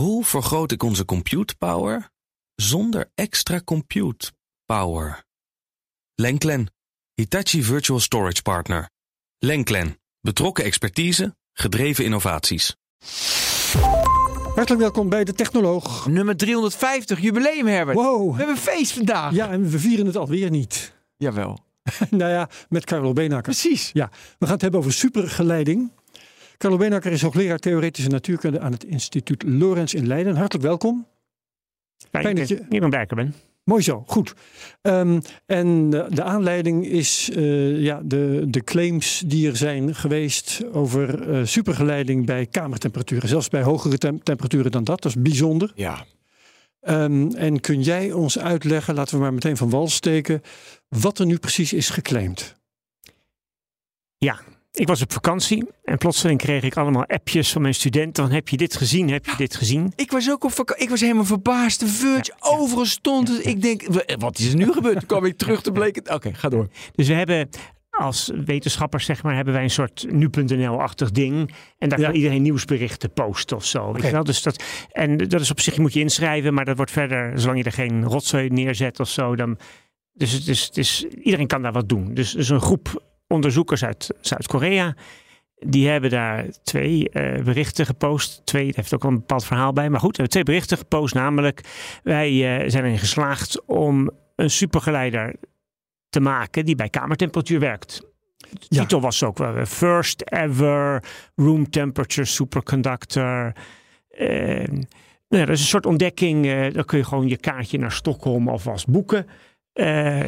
Hoe vergroot ik onze compute power zonder extra compute power? Lenklen, Hitachi Virtual Storage Partner. Lenklen, betrokken expertise, gedreven innovaties. Hartelijk welkom bij de Technoloog. Nummer 350, jubileum Herbert. Wow. We hebben een feest vandaag. Ja, en we vieren het alweer niet. Jawel. nou ja, met Carlo Beenakker. Precies. Ja, we gaan het hebben over supergeleiding. Carlo Beenakker is hoogleraar theoretische natuurkunde aan het instituut Lorenz in Leiden. Hartelijk welkom. Fijn dat je hier bij ben. Mooi zo, goed. Um, en de aanleiding is uh, ja, de, de claims die er zijn geweest over uh, supergeleiding bij kamertemperaturen. Zelfs bij hogere tem temperaturen dan dat. Dat is bijzonder. Ja. Um, en kun jij ons uitleggen, laten we maar meteen van wal steken, wat er nu precies is geclaimd? Ja, ik was op vakantie en plotseling kreeg ik allemaal appjes van mijn studenten. Van, heb je dit gezien? Heb je dit gezien? Ik was ook op vakantie. Ik was helemaal verbaasd. De Verge, ja, overal stond het. Ik denk, wat is er nu gebeurd? Toen kwam ik terug te bleken. Oké, okay, ga door. Dus we hebben als wetenschappers, zeg maar, hebben wij een soort nu.nl-achtig ding. En daar ja. kan iedereen nieuwsberichten posten of zo. Weet je wel? Dus dat, en dat is op zich, je moet je inschrijven, maar dat wordt verder, zolang je er geen rotzooi neerzet of zo, dan. Dus, het is, het is, iedereen kan daar wat doen. Dus, dus een groep onderzoekers uit Zuid-Korea. Die hebben daar twee uh, berichten gepost. Twee, dat heeft ook wel een bepaald verhaal bij. Maar goed, we hebben twee berichten gepost. Namelijk, wij uh, zijn erin geslaagd om een supergeleider te maken die bij kamertemperatuur werkt. De ja. titel was ook wel First Ever Room Temperature Superconductor. Uh, nou ja, dat is een soort ontdekking. dan kun je gewoon je kaartje naar Stockholm alvast boeken. Uh,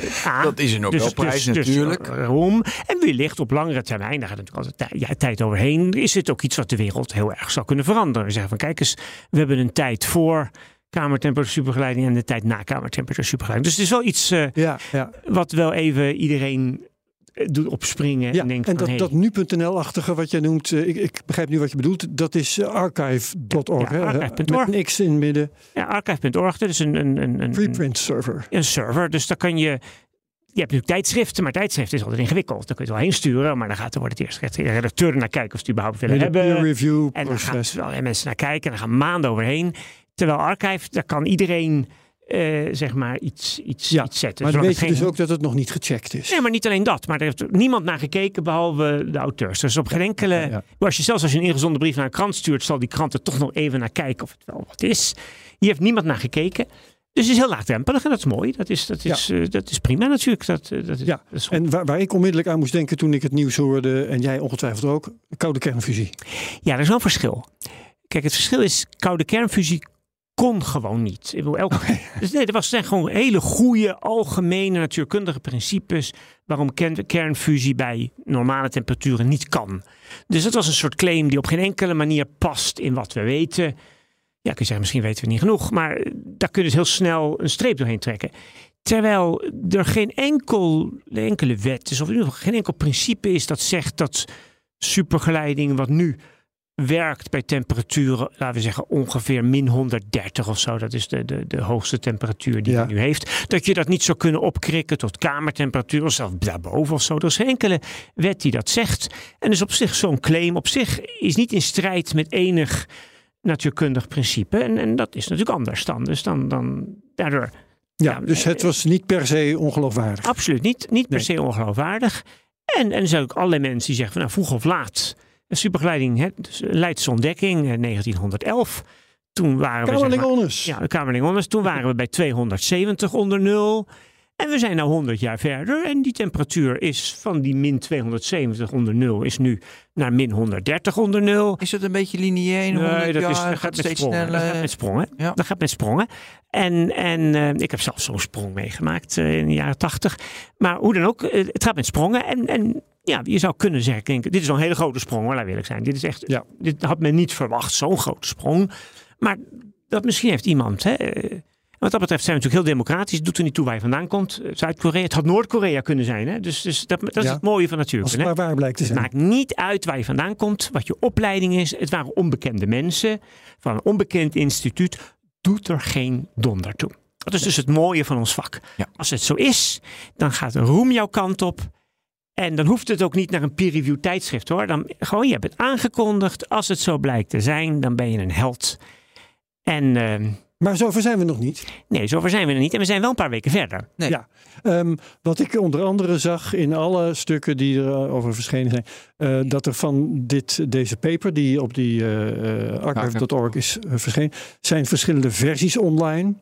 dat is een Nobelprijs dus, dus, natuurlijk. Dus, waarom? En wellicht op langere termijn, daar gaat natuurlijk altijd ja, tijd overheen, is het ook iets wat de wereld heel erg zou kunnen veranderen. We zeggen van kijk eens, we hebben een tijd voor kamertemperatuur supergeleiding en de tijd na kamertemperatuur supergeleiding. Dus het is wel iets uh, ja, ja. wat wel even iedereen doet opspringen. Ja, en denkt en van, dat, hey, dat nu.nl-achtige wat jij noemt, uh, ik, ik, begrijp nu wat je bedoelt, dat is uh, archive.org. Ja, archive.org. Met niks in het midden. Ja, archive.org, dat is een, een, een, een preprint server. Een server, dus daar kan je... Je hebt nu tijdschriften, maar tijdschriften is altijd ingewikkeld. Dan kun je het wel heen sturen, maar dan gaat er wordt het eerst de redacteur naar kijken of ze het überhaupt willen de hebben. Peer review en dan gaan wel mensen naar kijken en dan gaan maanden overheen. Terwijl archive, daar kan iedereen uh, zeg maar iets, iets, ja, iets zetten. Maar dan weet je geen... dus ook dat het nog niet gecheckt is. Nee, maar niet alleen dat. Maar er heeft niemand naar gekeken behalve de auteurs. Dus op geen enkele... Ja, ja. Als je zelfs als je een ingezonden brief naar een krant stuurt... zal die krant er toch nog even naar kijken of het wel wat is. Hier heeft niemand naar gekeken. Dus het is heel laagdrempelig en dat is mooi. Dat is, dat is, ja. uh, dat is prima natuurlijk. Dat, uh, dat is, ja. dat is en waar, waar, ik onmiddellijk aan moest denken toen ik het nieuws hoorde... en jij ongetwijfeld ook, koude kernfusie. Ja, er is wel een verschil. Kijk, het verschil is koude kernfusie kon gewoon niet. Ik elke... okay. dus nee, er was zijn gewoon hele goede, algemene natuurkundige principes waarom kernfusie bij normale temperaturen niet kan. Dus dat was een soort claim die op geen enkele manier past in wat we weten. Ja, kun je zeggen, misschien weten we niet genoeg, maar daar kun je dus heel snel een streep doorheen trekken. Terwijl er geen enkel, enkele wet is, of in ieder geval geen enkel principe is dat zegt dat supergeleiding, wat nu werkt bij temperaturen, laten we zeggen ongeveer min 130 of zo. Dat is de, de, de hoogste temperatuur die ja. hij nu heeft. Dat je dat niet zou kunnen opkrikken tot kamertemperatuur of zelfs daarboven of zo. Er is geen enkele wet die dat zegt. En dus op zich zo'n claim op zich is niet in strijd met enig natuurkundig principe. En, en dat is natuurlijk anders dan. Dus dan, dan daardoor... Ja, ja dus het was niet per se ongeloofwaardig. Absoluut niet. Niet per se ongeloofwaardig. En, en er zijn ook allerlei mensen die zeggen van nou vroeg of laat... Supergeleiding, hè, dus Leidse ontdekking, eh, 1911. Toen waren we. Kamerling Onnes. Ja, Kamerling Onnes. Toen waren we bij 270 onder nul. En we zijn nu 100 jaar verder. En die temperatuur is van die min 270 onder nul is nu naar min 130 onder nul. Is dat een beetje lineair? Nee, dat, jaar, is, dat gaat, steeds sprongen. sneller. Dat gaat met sprongen. Ja. Dat gaat met sprongen. En, en uh, ik heb zelf zo'n sprong meegemaakt uh, in de jaren 80. Maar hoe dan ook, uh, het gaat met sprongen. En, en ja, je zou kunnen zeggen, denk, dit is wel een hele grote sprong, hoor, laat eerlijk zijn. Dit is echt, ja. dit had men niet verwacht, zo'n grote sprong. Maar dat misschien heeft iemand, hè, wat dat betreft zijn we natuurlijk heel democratisch. Het doet er niet toe waar je vandaan komt. Zuid-Korea, het had Noord-Korea kunnen zijn. Hè? Dus, dus dat, dat is Ja. het mooie van natuurlijk. Als het maar waar blijkt te Het zijn. maakt niet uit waar je vandaan komt, wat je opleiding is. Het waren onbekende mensen van een onbekend instituut. Doet er geen donder toe. Dat is dus het mooie van ons vak. Ja. Als het zo is, dan gaat een roem jouw kant op. En dan hoeft het ook niet naar een peer-review tijdschrift hoor. Dan gewoon, je hebt het aangekondigd. Als het zo blijkt te zijn, dan ben je een held. En ehm, Maar zover zijn we nog niet. nee, zover zijn we er niet. En we zijn wel een paar weken verder. Nee. Ja. Ehm, wat ik onder andere zag in alle stukken die erover verschenen zijn, eh, dat er van dit, deze paper die op die eh, eh, archive.org is eh, verschenen, zijn verschillende versies online.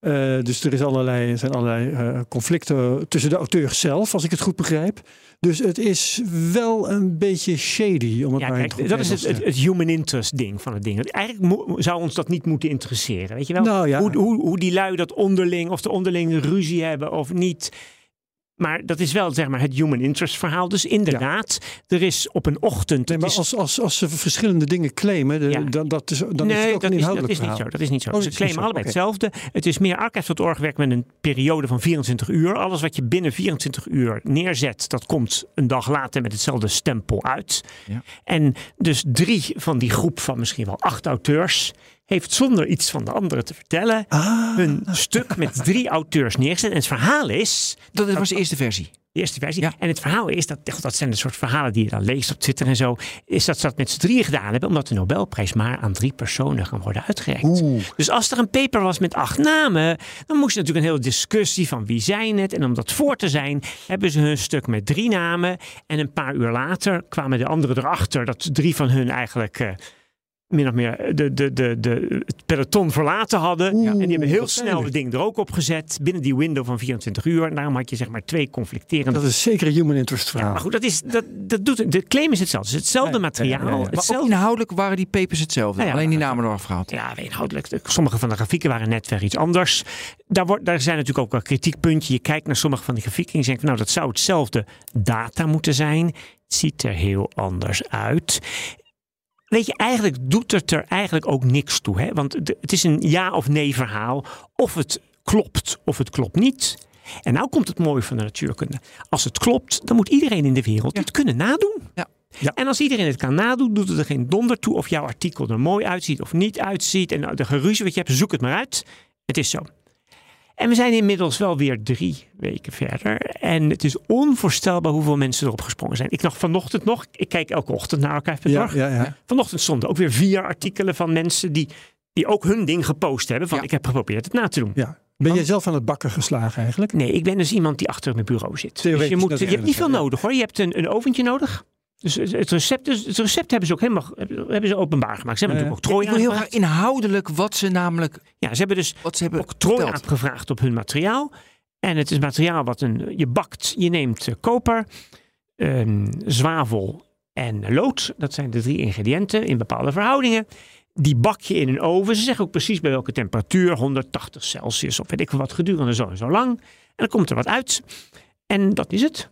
Eh, dus er is allerlei, zijn allerlei eh, conflicten tussen de auteurs zelf, als ik het goed begrijp. Dus het is wel een beetje shady, om het Ja, maar kijk, het dat is het, het, te het human interest ding van het ding. Eigenlijk zou ons dat niet moeten interesseren. Weet je wel? Nou ja. hoe, hoe, hoe die lui dat onderling, of de onderling ruzie hebben of niet. Maar dat is wel zeg maar, het human interest verhaal. Dus inderdaad, er is op een ochtend. Nee, maar is- als, als, als ze verschillende dingen claimen, de- Ja. dan, dat is, dan is het ook dat een is, dat inhoudelijk is niet zo. Dat is niet zo. Oh, Ze claimen zo. allebei hetzelfde. Het is meer archives.org werkt met een periode van 24 uur. Alles wat je binnen 24 uur neerzet, dat komt een dag later met hetzelfde stempel uit. Ja. En dus drie van die groep van misschien wel acht auteurs heeft zonder iets van de andere te vertellen Ah, hun stuk met drie auteurs neergezet. En het verhaal is, Dat was de eerste versie. de eerste versie. Ja. En het verhaal is, dat, dat zijn de soort verhalen die je dan leest op Twitter en zo. Is dat ze dat met z'n drieën gedaan hebben, omdat de Nobelprijs maar aan drie personen kan worden uitgereikt. Oeh. Dus als er een paper was met acht namen, dan moest je natuurlijk een hele discussie van wie zijn het. En om dat voor te zijn, hebben ze hun stuk met drie namen. En een paar uur later kwamen de anderen erachter dat drie van hun eigenlijk. eh, min of meer de, de, de, de, het peloton verlaten hadden. Oeh, en die hebben heel snel het ding er ook op gezet. Binnen die window van 24 uur. En daarom had je zeg maar twee conflicterende Dat is zeker een human interest ja, verhaal. maar goed, dat is, dat, dat doet, de claim is hetzelfde. Het is hetzelfde materiaal. ja, ja, ja. Maar ook Hetzelfde, inhoudelijk waren die papers hetzelfde. Nou ja, Alleen die namen eraf gehaald. ja, inhoudelijk. de- Sommige van de grafieken waren net weer iets anders. Daar, wordt, daar zijn natuurlijk ook wel kritiekpuntjes. Je kijkt naar sommige van die grafieken en je denkt, van, nou, dat zou hetzelfde data moeten zijn. Het ziet er heel anders uit. Weet je, eigenlijk doet het er eigenlijk ook niks toe. Hè? Want het is een ja of nee verhaal. Of het klopt of het klopt niet. En nou komt het mooie van de natuurkunde. Als het klopt, dan moet iedereen in de wereld het kunnen nadoen. Ja. Ja. En als iedereen het kan nadoen, doet het er geen donder toe of jouw artikel er mooi uitziet of niet uitziet. En de geruzie wat je hebt, zoek het maar uit. Het is zo. En we zijn inmiddels wel weer drie weken verder. En het is onvoorstelbaar hoeveel mensen erop gesprongen zijn. Ik nog vanochtend nog, ik kijk elke ochtend naar Archive.org. ja, ja, ja. Vanochtend stonden ook weer vier artikelen van mensen die, die ook hun ding gepost hebben. Van ik heb geprobeerd het na te doen. ja. Ben jij zelf aan het bakken geslagen eigenlijk? Nee, ik ben dus iemand die achter mijn bureau zit. Dus je, moet, je hebt niet veel nodig hoor. Je hebt een, een oventje nodig. Dus het recept, dus het recept hebben ze ook helemaal hebben ze openbaar gemaakt. Ze hebben Ja, natuurlijk ook Ik wil heel graag inhoudelijk wat ze namelijk Ja, ze hebben dus wat ze hebben ook trooi verteld. aangevraagd op hun materiaal. En het is materiaal wat een, je bakt. Je neemt eh, koper, ehm, zwavel en lood. Dat zijn de drie ingrediënten in bepaalde verhoudingen. Die bak je in een oven. Ze zeggen ook precies bij welke temperatuur. 180 Celsius of weet ik wat gedurende zo en zo lang. En dan komt er wat uit. En dat is het.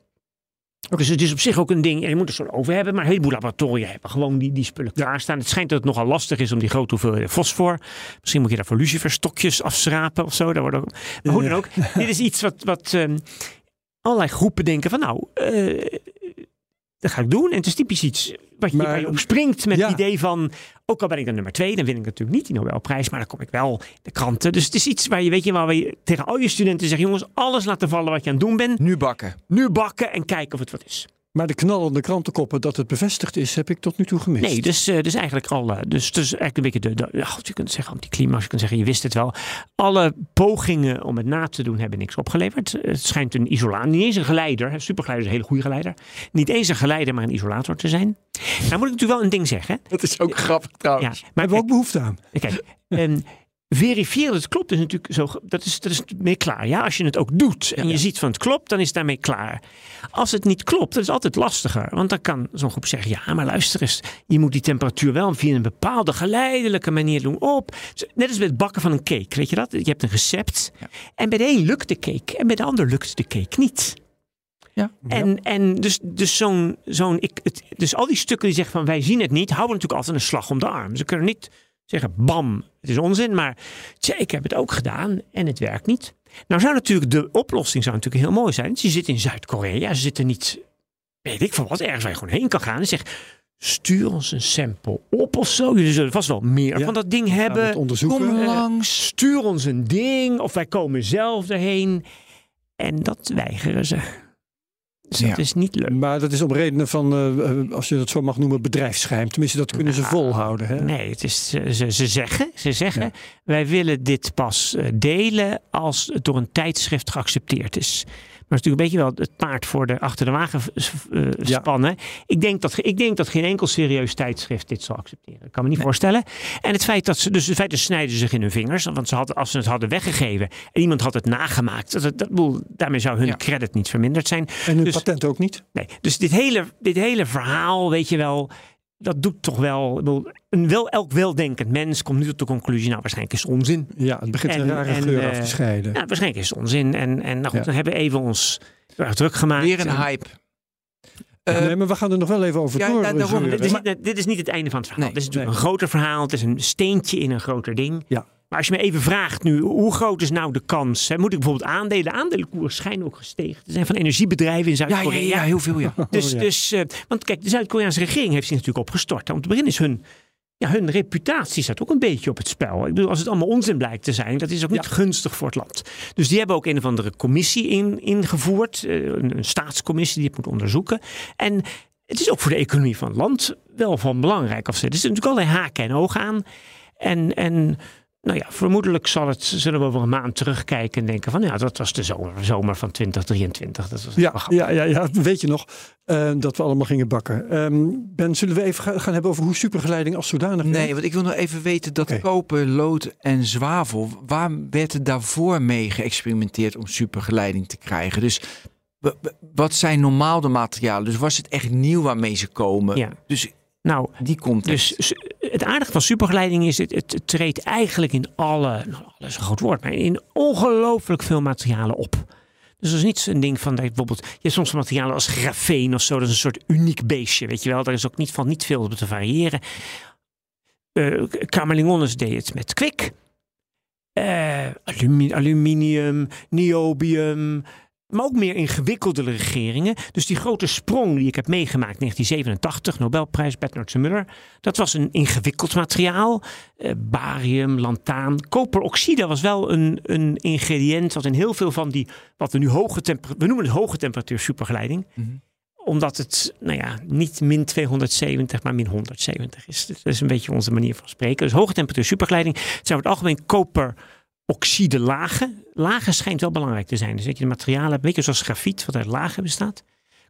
Dus het is op zich ook een ding. ja, Je moet er zo'n oven hebben. Maar een heleboel laboratoria hebben gewoon die, die spullen klaarstaan. Het schijnt dat het nogal lastig is om die grote hoeveelheden fosfor. Misschien moet je daarvoor luciferstokjes afschrapen of zo. Daar wordt ook, maar hoe dan ook. Dit is iets wat, wat ehm, allerlei groepen denken van nou, eh, dat ga ik doen. En het is typisch iets wat je, Maar- waar je op springt met Ja. het idee van, ook al ben ik dan nummer twee, dan win ik natuurlijk niet die Nobelprijs, maar dan kom ik wel in de kranten. Dus het is iets waar je, weet je, waar je tegen al je studenten zegt, jongens, alles laten vallen wat je aan het doen bent. Nu bakken. Nu bakken en kijken of het wat is. Maar de knallende krantenkoppen dat het bevestigd is, heb ik tot nu toe gemist. Nee, dus, eh, dus eigenlijk al. eh, dus, dus eigenlijk een beetje de. ja, je kunt zeggen anticlimax, je kunt zeggen je wist het wel. Alle pogingen om het na te doen hebben niks opgeleverd. Het schijnt een isolator, niet eens een geleider. hè, Supergeleider is een hele goede geleider. Niet eens een geleider, maar een isolator te zijn. Nou moet ik natuurlijk wel een ding zeggen. Dat is ook grappig Ja, trouwens. maar hebben we ook behoefte aan. Kijk, ehm, verifiëren dat het klopt is natuurlijk zo. Dat is, dat is mee klaar. Ja, als je het ook doet en je ziet van het klopt, dan is het daarmee klaar. Als het niet klopt, dat is altijd lastiger. Want dan kan zo'n groep zeggen: ja, maar luister eens, je moet die temperatuur wel via een bepaalde geleidelijke manier doen op. Net als bij het bakken van een cake, weet je dat? Je hebt een recept. Ja. En bij de een lukt de cake en bij de ander lukt de cake niet. Ja. En, en dus, dus, zo'n, zo'n, ik, het, dus al die stukken die zeggen van wij zien het niet, houden natuurlijk altijd een slag om de arm. Ze kunnen niet zeggen bam, het is onzin, maar tja, ik heb het ook gedaan en het werkt niet. Nou zou natuurlijk de oplossing zou natuurlijk heel mooi zijn. Je zit in Zuid-Korea, ze zitten niet, weet ik van wat, ergens waar je gewoon heen kan gaan en zeg stuur ons een sample op of zo. Jullie zullen vast wel meer Ja. van dat ding hebben. Kom langs. Stuur ons een ding of wij komen zelf erheen. En dat weigeren ze. Dus Ja. dat is niet leuk. Maar dat is om redenen van, eh, eh, als je dat zo mag noemen, bedrijfsgeheim. Tenminste, dat kunnen ze volhouden. Hè? Nee, het is, ze, ze- ze zeggen, ze zeggen Ja. wij willen dit pas eh, delen als het door een tijdschrift geaccepteerd is. Maar het is natuurlijk een beetje wel het paard voor de achter de wagen eh, Ja. spannen. Ik, denk dat, ik denk dat geen enkel serieus tijdschrift dit zal accepteren. Ik kan me niet voorstellen. En het feit dat ze, dus het feit dat ze snijden zich in hun vingers. Want ze hadden, als ze het hadden weggegeven en iemand had het nagemaakt, dat, dat, daarmee zou hun Ja. credit niet verminderd zijn. En hun dus- patent ook niet. Nee, dus dit hele, dit hele verhaal, weet je wel, dat doet toch wel. Een wel, elk weldenkend mens komt nu tot de conclusie, nou, waarschijnlijk is het onzin. Ja, het begint En- een rare en, geur eh, af te scheiden. Ja, waarschijnlijk is het onzin. En, en nou goed, Ja. dan hebben we even ons druk gemaakt. Weer een En- hype. Eh, nee, maar we gaan er nog wel even over ja, door. ja, daarom. zeuren. Dit is, niet, dit is niet het einde van het verhaal. Nee, dit is natuurlijk nee. een groter verhaal. Het is een steentje in een groter ding. Ja. Maar als je me even vraagt nu, hoe groot is nou de kans? Hè? Moet ik bijvoorbeeld aandelen? De aandelenkoers schijnen ook gestegen. te zijn van energiebedrijven in ja, ja, Zuid-Korea. ja, heel veel, ja. Dus, Oh, ja. dus, eh, want kijk, de Zuid-Koreaanse regering heeft zich natuurlijk opgestort. Om te beginnen is hun, ja, hun reputatie staat ook een beetje op het spel. Ik bedoel, als het allemaal onzin blijkt te zijn, dat is ook niet gunstig voor het land. Dus die hebben ook een of andere commissie in, ingevoerd, eh, een, een staatscommissie die het moet onderzoeken. En het is ook voor de economie van het land wel van belangrijk. Of ze. Er zitten natuurlijk allerlei haken en ogen aan. En, en nou ja, vermoedelijk zal het, zullen we over een maand terugkijken en denken van ja, dat was de zomer, zomer van 2023. Dat was Ja, ja, ja, ja, weet je nog eh, dat we allemaal gingen bakken. Ehm, ben, zullen we even ga- gaan hebben over hoe supergeleiding als zodanig? Nee, want ik wil nog even weten dat koper, lood en zwavel, waar werd er daarvoor mee geëxperimenteerd om supergeleiding te krijgen? Dus wat zijn normaal de materialen? Dus was het echt nieuw waarmee ze komen? Ja. Dus Nou, die komt Dus het aardige van supergeleiding is, het, het treedt eigenlijk in alle, nou, alles is een groot woord, maar in ongelooflijk veel materialen op. Dus dat is niet zo'n ding van dat bijvoorbeeld, je hebt soms materialen als grafeen of zo, dat is een soort uniek beestje, weet je wel. Daar is ook niet van niet veel op te variëren. Camerlingones deed het met kwik. Eh, alumi- aluminium, niobium, maar ook meer ingewikkelde regeringen. Dus die grote sprong die ik heb meegemaakt, 1987, Nobelprijs, Bernard Muller. Dat was een ingewikkeld materiaal. Eh, barium, lantaan. Koperoxide was wel een, een ingrediënt wat in heel veel van die, wat we nu hoge temperatuur, we noemen het hoge temperatuur supergeleiding. Mhm. Omdat het, nou ja, niet min 270, maar min 170 is. Dus dat is een beetje onze manier van spreken. Dus hoge temperatuur supergeleiding. Het zijn over het algemeen koperoxide lagen. Lagen schijnt wel belangrijk te zijn. Dus dat je de materialen hebt, beetje zoals grafiet, wat uit lagen bestaat.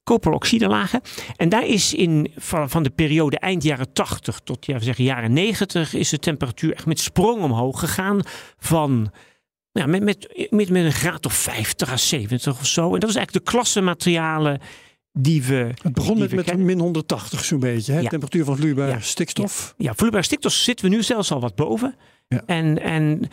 Koperoxide lagen. En daar is in, van, van de periode eind jaren 80 tot ja, we zeggen, jaren 90 is de temperatuur echt met sprong omhoog gegaan. Van ja, met, met, met, met een graad of 50 à 70 of zo. En dat is eigenlijk de klasse materialen die we. Het begon met, met min 180 zo'n beetje. Hè? Ja. Temperatuur van vloeibare Ja. stikstof. Ja, vloeibare stikstof zitten we nu zelfs al wat boven. Ja. En, en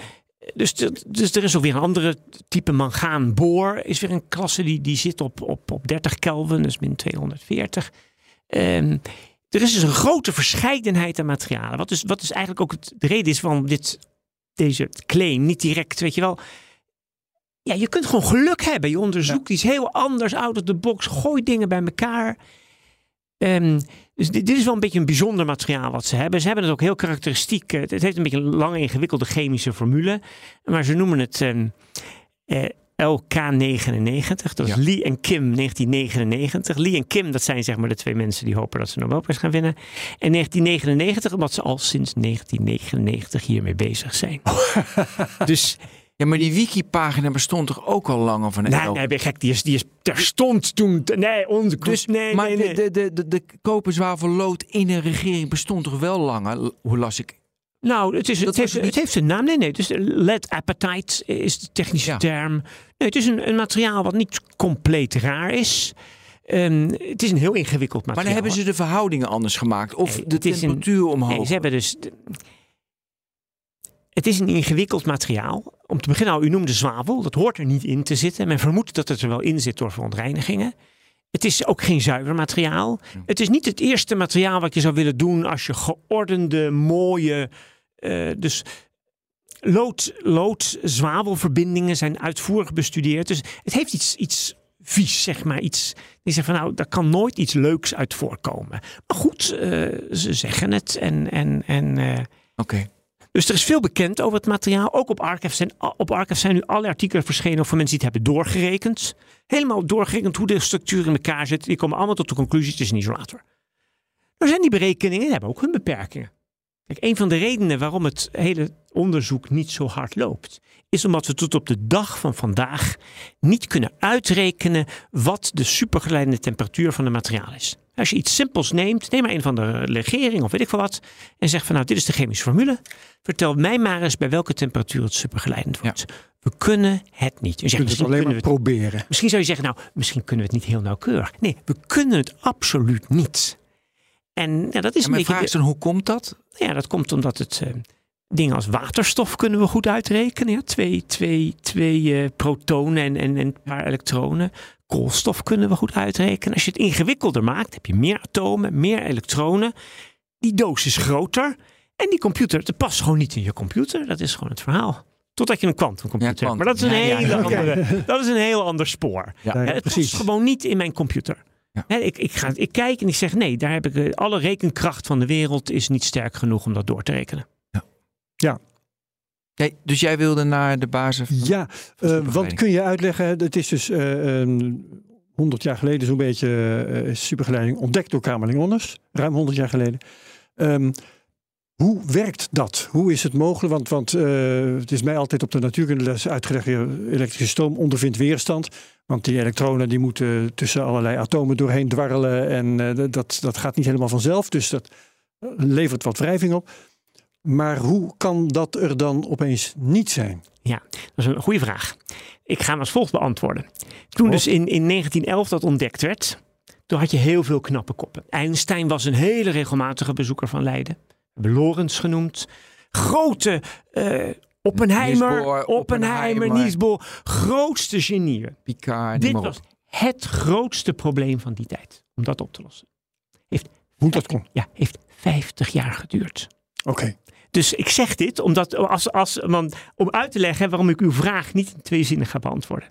dus, dus er is ook weer een andere type mangaanboor. Is weer een klasse die, die zit op, op, op 30 Kelvin, dus min 240. Ehm, er is dus een grote verscheidenheid aan materialen. Wat dus, wat dus eigenlijk ook het, de reden is waarom dit, deze claim niet direct, weet je wel. Ja, je kunt gewoon geluk hebben. Je onderzoekt iets heel anders, out of the box. Gooi dingen bij elkaar. Ehm, dus dit, dit is wel een beetje een bijzonder materiaal wat ze hebben. Ze hebben het ook heel karakteristiek. eh, Het heeft een beetje een lange ingewikkelde chemische formule. Maar ze noemen het ehm, eh, LK99. Dat is Ja. Lee en Kim 1999. Lee en Kim, dat zijn zeg maar de twee mensen die hopen dat ze Nobelprijs gaan winnen. En 1999, omdat ze al sinds 1999 hiermee bezig zijn. dus Ja, maar die wiki-pagina bestond toch ook al langer van de nee, nee, je gek, die is, die is terstond toen. Nee, onze Dus, nee, maar nee, nee. de, de, de, de lood in een regering bestond toch wel langer? Hoe las ik? Nou, het, is, het, heeft, het heeft een naam. Nee, nee. Dus lead appetite is de technische Ja. term. Nee, het is een, een materiaal wat niet compleet raar is. Ehm, het is een heel ingewikkeld Maar materiaal. dan hebben ze de verhoudingen anders gemaakt. Of Nee, de een- temperatuur omhoog. Nee, ze hebben dus. Het is een ingewikkeld materiaal. Om te beginnen al, u noemde zwavel. Dat hoort er niet in te zitten. Men vermoedt dat het er wel in zit door verontreinigingen. Het is ook geen zuiver materiaal. Het is niet het eerste materiaal wat je zou willen doen als je geordende, mooie. eh, dus lood, lood, zwavelverbindingen zijn uitvoerig bestudeerd. Dus het heeft iets, iets vies, zeg maar. Iets, die zegt van nou, daar kan nooit iets leuks uit voorkomen. Maar goed, eh, ze zeggen het en. en, en eh, Oké. Dus er is veel bekend over het materiaal. Ook op Archive zijn, op zijn nu alle artikelen verschenen voor mensen die het hebben doorgerekend. Helemaal doorgerekend hoe de structuur in elkaar zit. Die komen allemaal tot de conclusie: het is een isolator. Er zijn die berekeningen, die hebben ook hun beperkingen. Kijk, een van de redenen waarom het hele onderzoek niet zo hard loopt, is omdat we tot op de dag van vandaag niet kunnen uitrekenen wat de supergeleidende temperatuur van het materiaal is. Als je iets simpels neemt, neem maar een van de legering of weet ik veel wat, en zeg van nou, dit is de chemische formule. Vertel mij maar eens bij welke temperatuur het supergeleidend wordt. We kunnen het niet. Je kunt het alleen maar proberen. Misschien zou je zeggen, nou, misschien kunnen we het niet heel nauwkeurig. Nee, we kunnen het absoluut niet. En ja, dat is en een beetje. vraag is dan, hoe komt dat? Ja, dat komt omdat het. Uh, dingen als waterstof kunnen we goed uitrekenen. Ja, twee twee, twee uh, protonen en, en, en een paar elektronen. Koolstof kunnen we goed uitrekenen. Als je het ingewikkelder maakt, heb je meer atomen, meer elektronen. Die doos is groter. En die computer, het past gewoon niet in je computer. Dat is gewoon het verhaal. Totdat je een kwantumcomputer ja, hebt. Maar dat is een, ja, hele andere, dat is een heel ander spoor. het precies. past gewoon niet in mijn computer. Ik, ik, ga, ik kijk en ik zeg nee, daar heb ik eh, alle rekenkracht van de wereld is niet sterk genoeg om dat door te rekenen. Ja. Nee, dus jij wilde naar de basis. Ja, uh, want kun je uitleggen, het is dus uh, uh, 100 jaar geleden zo'n beetje uh, supergeleiding ontdekt door Kamerling Onders, ruim 100 jaar geleden. Um, hoe werkt dat? Hoe is het mogelijk? Want, want het is mij altijd op de natuurkundeles uitgelegd: elektrische stroom ondervindt weerstand. Want die elektronen die moeten tussen allerlei atomen doorheen dwarrelen. En dat, dat gaat niet helemaal vanzelf. Dus dat levert wat wrijving op. Maar hoe kan dat er dan opeens niet zijn? Ja, dat is een goede vraag. Ik ga hem als volgt beantwoorden. Toen oh. dus in, in 1911 dat ontdekt werd, toen had je heel veel knappe koppen. Einstein was een hele regelmatige bezoeker van Leiden. We Lorenz genoemd. Grote uh, Oppenheimer, Oppenheimer, Niels Bohr. Grootste genieën. Picard. Dit was het grootste probleem van die tijd. Om dat op te lossen. Heeft Hoe dat kon? Ja, heeft 50 jaar geduurd. Oké. Dus ik zeg dit omdat, als, als, om uit te leggen waarom ik uw vraag niet in twee zinnen ga beantwoorden.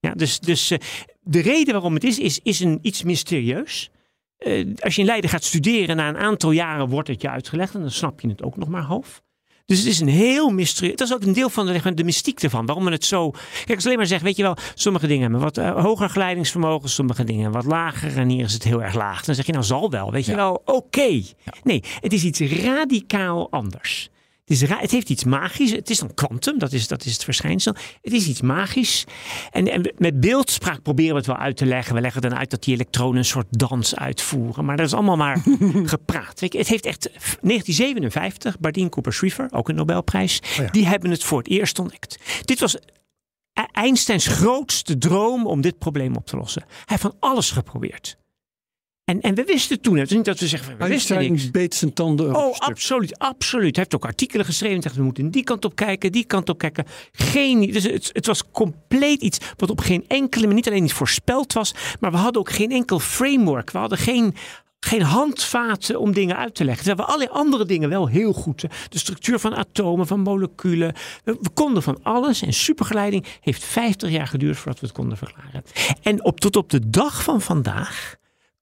Ja, dus dus uh, de reden waarom het is, is, is een, iets mysterieus. Uh, als je in Leiden gaat studeren, na een aantal jaren wordt het je uitgelegd en dan snap je het ook nog maar half. Dus het is een heel mysterie. Dat is ook een deel van de, de mystiek ervan. Waarom we het zo. Kijk, als alleen maar zeggen, weet je wel, sommige dingen hebben wat uh, hoger geleidingsvermogen, sommige dingen wat lager. En hier is het heel erg laag. Dan zeg je, nou zal wel. Weet je wel, oké. Okay. Ja. Nee, het is iets radicaal anders. Het, is het heeft iets magisch. Het is dan kwantum, dat is, dat is het verschijnsel. Het is iets magisch. En, en, met beeldspraak proberen we het wel uit te leggen. We leggen dan uit dat die elektronen een soort dans uitvoeren. Maar dat is allemaal maar gepraat. Weet je, het heeft echt 1957, Bardeen Cooper Schrieffer, ook een Nobelprijs. Oh ja. Die hebben het voor het eerst ontdekt. Dit was e-, Einsteins grootste droom om dit probleem op te lossen. Hij heeft van alles geprobeerd. En, en we wisten toen, het is niet dat we zeggen, we wisten niks. beet zijn tanden Oh, absoluut, absoluut. Hij heeft ook artikelen geschreven. Zegt, we moeten die kant op kijken, die kant op kijken. Geen, dus het, het was compleet iets wat op geen enkele manier, niet alleen niet voorspeld was, maar we hadden ook geen enkel framework. We hadden geen, geen handvaten om dingen uit te leggen. We hebben alle andere dingen wel heel goed. De structuur van atomen, van moleculen. We, we, konden van alles. En supergeleiding heeft 50 jaar geduurd voordat we het konden verklaren. En op, tot op de dag van vandaag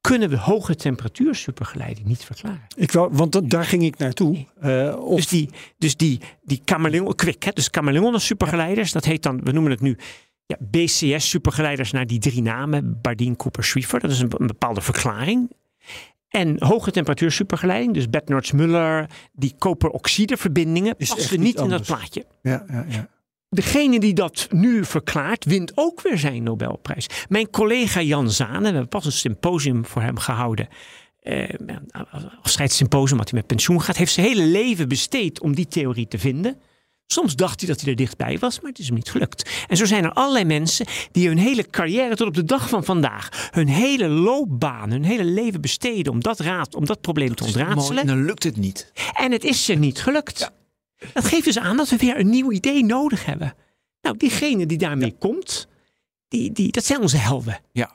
kunnen we hoge temperatuur supergeleiding niet verklaren. Ik wou, want daar ging ik naartoe. Uh, of... Dus die, dus die, die chameleon, quick, hè, dus chameleon supergeleiders, dat heet dan, we noemen het nu ja, BCS supergeleiders naar die drie namen, Bardeen, Cooper, Schrieffer. Dat is een, een bepaalde verklaring. En hoge temperatuur supergeleiding, dus Bednorz-Muller, die koperoxide verbindingen, passen niet in dat plaatje. Ja, ja, ja. Degene die dat nu verklaart, wint ook weer zijn Nobelprijs. Mijn collega Jan Zane, we hebben pas een symposium voor hem gehouden. Eh, afscheidssymposium, wat hij met pensioen gaat, heeft zijn hele leven besteed om die theorie te vinden. Soms dacht hij dat hij er dichtbij was, maar het is hem niet gelukt. En zo zijn er allerlei mensen die hun hele carrière tot op de dag van vandaag, hun hele loopbaan, hun hele leven besteden om dat, raad, om dat probleem dat te ontraadselen. En dan lukt het niet. En het is ze niet gelukt. Ja. Dat geeft dus aan dat we weer een nieuw idee nodig hebben. Nou, diegene die daarmee ja. komt, die, die, dat zijn onze helden. Ja.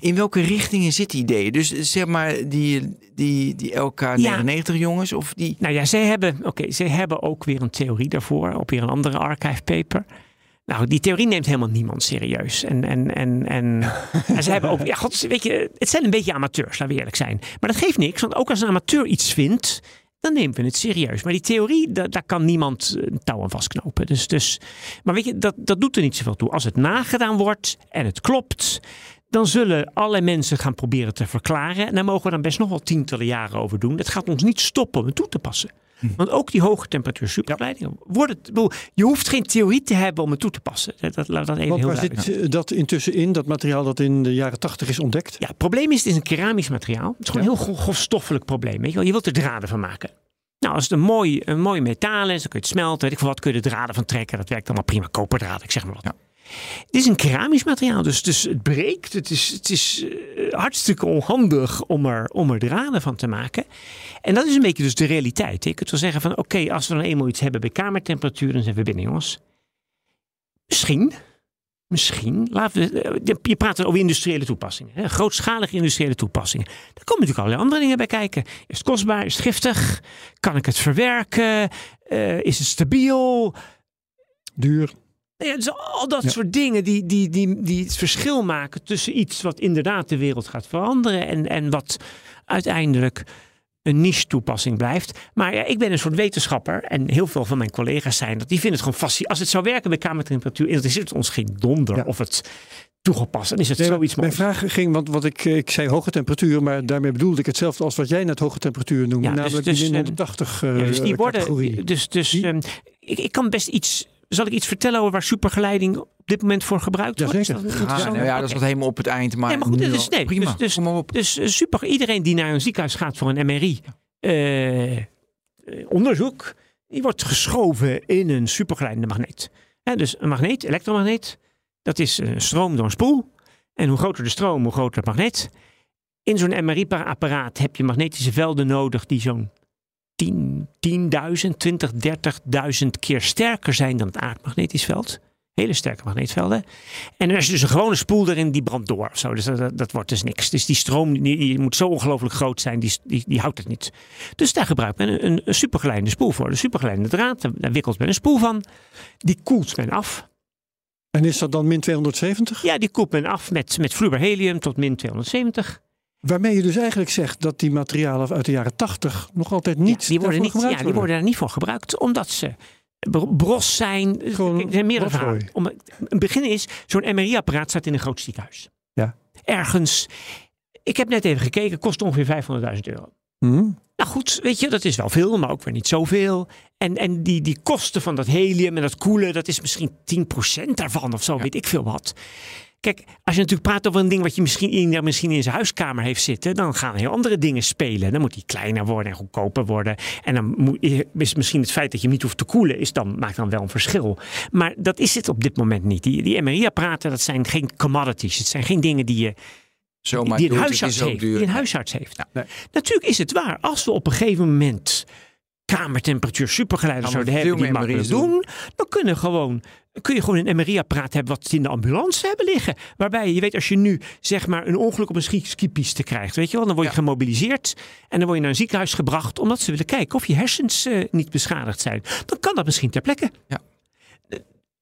In welke richtingen zitten ideeën? Dus zeg maar die, die, die LK99 jongens of die... Nou ja, zij hebben, oké, okay, zij hebben ook weer een theorie daarvoor. Op weer een andere archive paper. Nou, die theorie neemt helemaal niemand serieus. En, en, en, en, en ze hebben ook, ja, god, weet je, het zijn een beetje amateurs, laten we eerlijk zijn. Maar dat geeft niks, want ook als een amateur iets vindt, dan nemen we het serieus. Maar die theorie, da- daar kan niemand eh, een touw aan vastknopen. Dus, dus, maar weet je, dat, dat doet er niet zoveel toe. Als het nagedaan wordt en het klopt, dan zullen alle mensen gaan proberen te verklaren. En daar mogen we dan best nog wel tientallen jaren over doen. Het gaat ons niet stoppen om het toe te passen. Want ook die hoge temperatuur supergeleidingen worden. ik bedoel, Je hoeft geen theorie te hebben om het toe te passen. Dat, dat, laat dat even Want heel waar duidelijk zit dat intussen in, dat materiaal dat in de jaren tachtig is ontdekt? Ja, het probleem is, het is een keramisch materiaal. Het is gewoon een heel gro- grofstoffelijk probleem. Weet je, wel. je wilt er draden van maken. Nou, als het een mooi, een mooi metaal is, dan kun je het smelten. Weet ik veel wat, kun je er draden van trekken. Dat werkt allemaal prima. Koperdraad, ik zeg maar wat. Ja. Het is een keramisch materiaal, dus, dus het breekt. Het is, het is eh, hartstikke onhandig om er, om er draden van te maken. En dat is een beetje dus de realiteit. Je kunt wel zeggen van, oké, als we dan eenmaal iets hebben bij kamertemperatuur, dan zijn we binnen, jongens. Misschien, Misschien. Laten we, eh, je praat over industriële toepassingen. Hè? Grootschalige industriële toepassingen. Daar komen natuurlijk allerlei andere dingen bij kijken. Is het kostbaar? Is het giftig? Kan ik het verwerken? Eh, is het stabiel? Duur. Nou ja, dus al dat Ja. soort dingen die, die, die, die het verschil maken tussen iets wat inderdaad de wereld gaat veranderen en, en wat uiteindelijk een niche toepassing blijft. Maar ja, ik ben een soort wetenschapper en heel veel van mijn collega's zijn dat. Die vinden het gewoon fascinerend. Als het zou werken bij kamertemperatuur, interesseert het ons geen donder Ja. of het toegepast. Dan is het Nee, zoiets mijn moois. vraag ging, want wat ik, ik zei hoge temperatuur, maar daarmee bedoelde ik hetzelfde als wat jij net hoge temperatuur noemde. Ja, dus- namelijk dus, die ehm, 180 Ja, dus die eh, worden. categorie. Dus, dus Die- ehm, ik, ik kan best iets. Zal ik iets vertellen over waar supergeleiding op dit moment voor gebruikt wordt? Ah, interessant? nou ja, dat is wat helemaal op het eind. Maar Nee, maar goed, nu dit is- al. nee, prima. dus- dus- Kom maar op. Dus eh, super. Iedereen die naar een ziekenhuis gaat voor een MRI eh, eh, onderzoek, die wordt geschoven in een supergeleidende magneet. Hè, dus een magneet, elektromagneet, dat is eh, stroom door een spoel. En hoe groter de stroom, hoe groter het magneet. In zo'n MRI-apparaat heb je magnetische velden nodig die zo'n 10, 10.000, 20, 30.000 keer sterker zijn dan het aardmagnetisch veld. Hele sterke magneetvelde. En er is dus een gewone spoel erin, die brandt door. of Zo. Dus dat, dat wordt dus niks. Dus die stroom die, die moet zo ongelooflijk groot zijn, die, die, die houdt het niet. Dus daar gebruikt men een, een supergeleidende spoel voor. De supergeleidende draad, daar- wikkelt men een spoel van. Die koelt men af. En is dat dan min 270? Ja, die koelt men af met, met vloeibare tot min 270. Waarmee je dus eigenlijk zegt dat die materialen uit de jaren 80 nog altijd niet ja, die worden niet, gebruikt ja, die worden daar niet voor gebruikt, omdat ze bro- bros zijn. Gewoon er zijn meerdere verhalen. Om, een begin is, zo'n MRI-apparaat staat in een groot ziekenhuis. Ja. Ergens, ik heb net even gekeken, kost ongeveer 500.000 euro. Hm? Nou goed, weet je, dat is wel veel, maar ook weer niet zoveel. En, en die, die kosten van dat helium en dat koelen, dat is misschien 10% daarvan of zo, weet ik veel wat. Kijk, als je natuurlijk praat over een ding wat je misschien in, misschien in zijn huiskamer heeft zitten, dan gaan heel andere dingen spelen. Dan moet die kleiner worden en goedkoper worden. En dan moet, is misschien het feit dat je hem niet hoeft te koelen, is dan, maakt dan wel een verschil. Maar dat is het op dit moment niet. Die, die MRI-apparaten, dat zijn geen commodities. Het zijn geen dingen die je Zomaar die een huisarts heeft. Die een huisarts heeft. Nee. Natuurlijk is het waar. Als we op een gegeven moment kamertemperatuur supergeleiders zouden hebben die makkelijk doen, dan kunnen gewoon, kun je gewoon een MRI-apparaat hebben wat ze in de ambulance hebben liggen. Waarbij je weet, als je nu zeg maar een ongeluk op een ski- skipiste krijgt, weet je wel, dan word je Ja. gemobiliseerd en dan word je naar een ziekenhuis gebracht omdat ze willen kijken of je hersens eh, niet beschadigd zijn. Dan kan dat misschien ter plekke. Ja.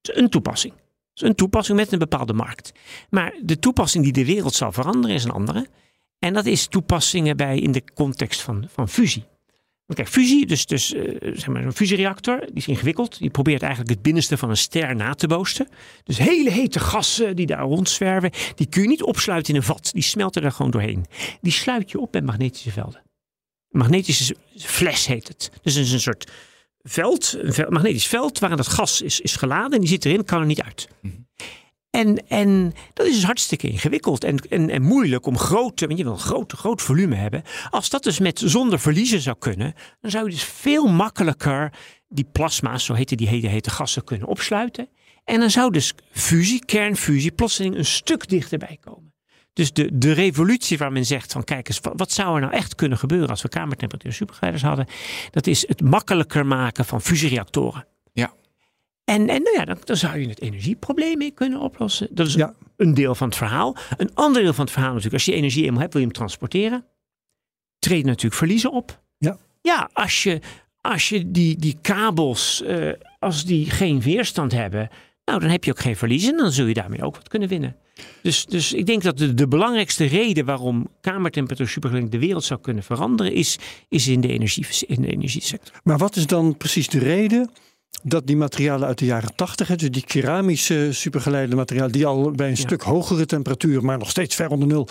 Een toepassing. Dus een toepassing met een bepaalde markt. Maar de toepassing die de wereld zal veranderen is een andere. En dat is toepassingen bij in de context van, van fusie. Kijk, fusie, dus, dus eh, zeg maar een fusiereactor, die is ingewikkeld. Die probeert eigenlijk het binnenste van een ster na te boosten. Dus hele hete gassen die daar rondzwerven, die kun je niet opsluiten in een vat. Die smelten er gewoon doorheen. Die sluit je op met magnetische velden. Een magnetische fles heet het. Dus het is een soort veld, een magnetisch veld waarin dat gas is, is geladen en die zit erin, kan er niet uit. En, en dat is dus hartstikke ingewikkeld en, en, en moeilijk om grote, want je wil een groot, groot volume hebben. Als dat dus met zonder verliezen zou kunnen, dan zou je dus veel makkelijker die plasma's, zo heten die hele hete gassen, kunnen opsluiten. En dan zou dus fusie, kernfusie, plotseling een stuk dichterbij komen. Dus de, de revolutie waar men zegt van kijk eens, wa- wat zou er nou echt kunnen gebeuren als we kamertemperatuur supergeleiders hadden? Dat is het makkelijker maken van fusiereactoren. En, en nou ja, dan, dan zou je het energieprobleem mee kunnen oplossen. Dat is Ja. een deel van het verhaal. Een ander deel van het verhaal natuurlijk, als je energie eenmaal hebt, wil je hem transporteren. Treedt natuurlijk verliezen op. Ja. Ja, als je, als je die, die kabels, eh, als die geen weerstand hebben, Nou, dan heb je ook geen verliezen en dan zul je daarmee ook wat kunnen winnen. Dus, dus ik denk dat de, de belangrijkste reden waarom kamertemperatuur supergeleiding de wereld zou kunnen veranderen, is, is in, de energie, in de energiesector. Maar wat is dan precies de reden dat die materialen uit de jaren 80, dus die keramische supergeleide materialen, die al bij een stuk hogere temperatuur, maar nog steeds ver onder nul,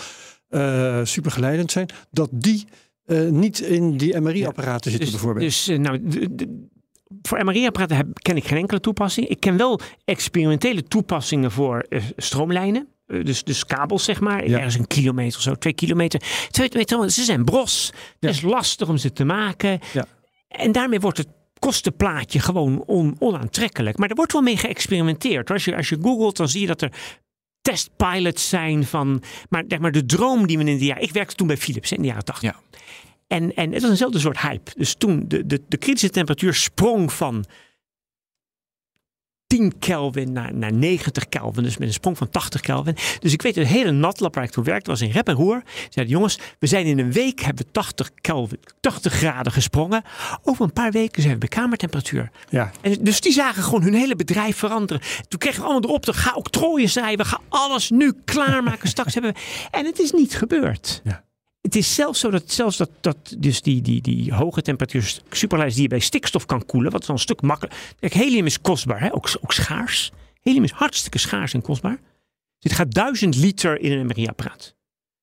uh, supergeleidend zijn, dat die uh, niet in die MRI-apparaten zitten dus, bijvoorbeeld. Dus uh, nou, voor MRI-apparaten ken ik geen enkele toepassing. Ik ken wel experimentele toepassingen voor stroomlijnen. Dus, dus kabels, zeg maar. Ja. Ergens een kilometer of zo, twee kilometer. Twee meter, ze zijn bros. Het is lastig om ze te maken. Ja. En daarmee wordt het kostenplaatje gewoon on, onaantrekkelijk. Maar er wordt wel mee geëxperimenteerd. Als je, als je googelt, dan zie je dat er testpilots zijn van. Maar, zeg maar de droom die men in de jaren. Ik werkte toen bij Philips in de jaren 80. Ja. En, en het was eenzelfde soort hype. Dus toen de, de, de kritische temperatuur sprong van 10 Kelvin naar, naar 90 Kelvin. Dus met een sprong van 80 Kelvin. Dus ik weet, het hele natlab waar ik toen werkte was in rep en roer. Zeiden jongens, we zijn in een week hebben we 80 Kelvin, 80 graden gesprongen. Over een paar weken zijn we bij kamertemperatuur. Ja. En dus die zagen gewoon hun hele bedrijf veranderen. Toen kregen we allemaal erop, te ga octrooien schrijven. Ga alles nu klaarmaken. Straks hebben we... En het is niet gebeurd. Ja. Het is zelfs zo dat zelfs dat, dat dus die, die, die hoge temperatuur superlijst die je bij stikstof kan koelen, wat is dan een stuk makkelijker. Kijk, helium is kostbaar, hè? Ook, ook schaars. Helium is hartstikke schaars en kostbaar. Dit gaat duizend liter in een MRI-apparaat.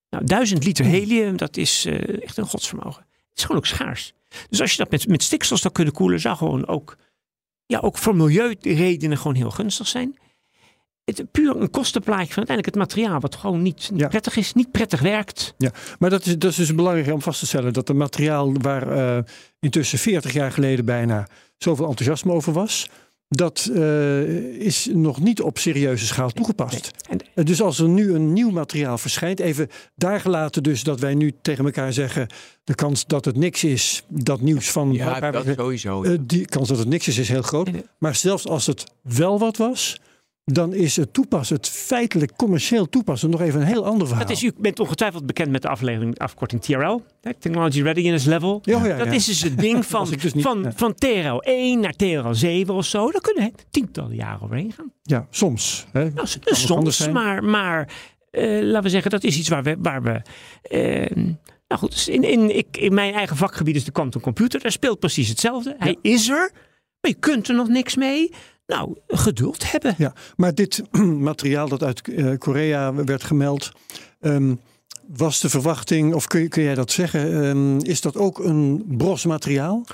Nou, duizend liter helium, dat is uh, echt een godsvermogen. Het is gewoon ook schaars. Dus als je dat met, met stikstof zou kunnen koelen, zou gewoon ook, ja, ook voor milieuredenen gewoon heel gunstig zijn het puur een kostenplaatje van uiteindelijk het materiaal, wat gewoon niet Ja. prettig is, niet prettig werkt. Ja, maar dat is, dat is dus belangrijk om vast te stellen dat het materiaal waar eh, intussen 40 jaar geleden bijna zoveel enthousiasme over was, dat eh, is nog niet op serieuze schaal toegepast. En, Dus als er nu een nieuw materiaal verschijnt, even daar gelaten dus dat wij nu tegen elkaar zeggen, de kans dat het niks is, dat nieuws van Ja, dat sowieso. eh, die kans dat het niks is, is heel groot. Maar zelfs als het wel wat was, dan is het toepassen, het feitelijk commercieel toepassen, nog even een heel ander verhaal. dat is, u bent ongetwijfeld bekend met de aflevering, afkorting TRL, Technology Readiness Level. Ja, ja, dat ja. is dus het ding van, dus niet, van, van TRL 1 naar TRL 7 of zo. Daar kunnen tientallen jaren overheen gaan. Ja, soms. Hè. Nou, soms, maar, maar eh, laten we zeggen, dat is iets waar we. Waar we eh, nou goed, dus in, in, ik, in mijn eigen vakgebied is de quantum computer. Daar speelt precies hetzelfde. Hij is er, maar je kunt er nog niks mee. Nou, geduld hebben. Ja, maar dit materiaal dat uit eh, Korea werd gemeld, ehm, was de verwachting, of kun, je- kun jij dat zeggen, ehm, is dat ook een bros materiaal?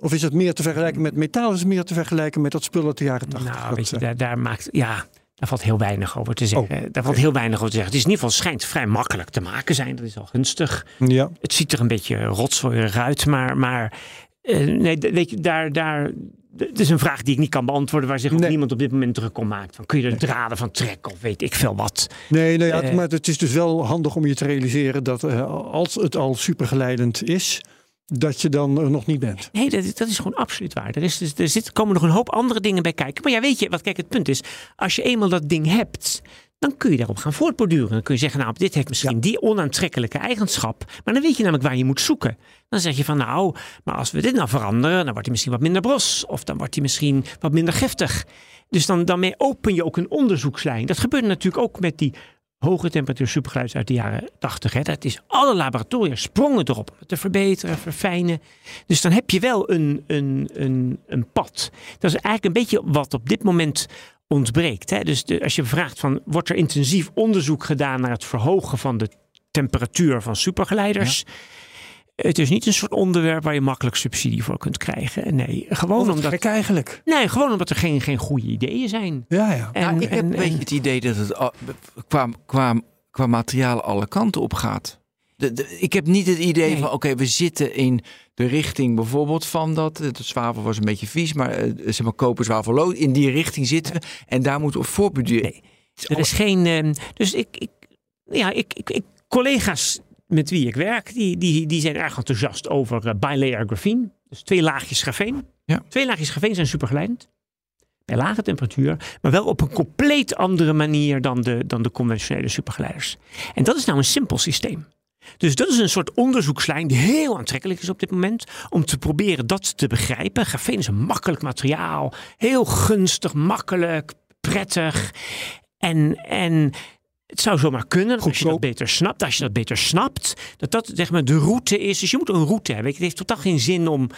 Of is het meer te vergelijken met metaal? Is het meer te vergelijken met dat spul uit de jaren 80? Nou, weet je, daar, daar maakt. Ja. Daar valt heel weinig over te zeggen. Oh, daar valt heel weinig over te zeggen. Het is in ieder geval schijnt vrij makkelijk te maken zijn. Dat is al gunstig. ja. Het ziet er een beetje rotzooierig uit, maar, maar eh, nee, weet je, daar, daar, het is een vraag die ik niet kan beantwoorden, waar zich ook Nee. niemand op dit moment druk om maakt. Van, kun je er draden van trekken of weet ik veel wat? Nee, nee ja, Eh. maar het is dus wel handig om je te realiseren dat eh, als het al supergeleidend is, dat je dan er nog niet bent. Nee, dat, dat is gewoon absoluut waar. Er, is, dus- er zit, komen nog een hoop andere dingen bij kijken. Maar ja, weet je, wat kijk, het punt is, als je eenmaal dat ding hebt, dan kun je daarop gaan voortborduren. Dan kun je zeggen, nou, dit heeft misschien die onaantrekkelijke eigenschap. Maar dan weet je namelijk waar je moet zoeken. Dan zeg je van, nou, maar als we dit nou veranderen, dan wordt hij misschien wat minder bros. Of dan wordt hij misschien wat minder giftig. Dus dan, daarmee open je ook een onderzoekslijn. Dat gebeurde natuurlijk ook met die hoge temperatuur supergeluid uit de jaren 80. Hè. Dat is alle laboratoria sprongen erop om het te verbeteren, verfijnen. Dus dan heb je wel een, een, een, een pad. Dat is eigenlijk een beetje wat op dit moment ontbreekt. Hè. Dus de, als je vraagt van, wordt er intensief onderzoek gedaan naar het verhogen van de temperatuur van supergeleiders? Het is niet een soort onderwerp waar je makkelijk subsidie voor kunt krijgen. Nee, gewoon omdat, gek eigenlijk. nee, gewoon omdat er geen, geen goede ideeën zijn. Ja, ja. En, Nou, ik heb en- een beetje het idee dat het qua, qua, qua materiaal alle kanten op gaat. De, de- ik heb niet het idee Nee. van, oké, we zitten in de richting bijvoorbeeld van dat. Het zwavel was een beetje vies, maar eh, zeg maar koper, zwavel. In die richting zitten we en daar moeten we voortborduren. Nee. Er is geen. ehm, dus ik, ik, ja, ik, ik, ik- collega's met wie ik werk, die, die, die zijn erg enthousiast over eh, bilayer graphene. Dus twee laagjes grafeen. Ja. Twee laagjes grafeen zijn supergeleidend. Bij lage temperatuur, maar wel op een compleet andere manier dan de, dan de conventionele supergeleiders. En dat is nou een simpel systeem. Dus dat is een soort onderzoekslijn die heel aantrekkelijk is op dit moment. Om te proberen dat te begrijpen. Grafeen is een makkelijk materiaal. Heel gunstig, makkelijk. prettig. En, en het zou zomaar kunnen, als je dat beter snapt, als je dat beter snapt, dat dat zeg maar de route is. Dus je moet een route hebben. Het heeft totaal geen zin om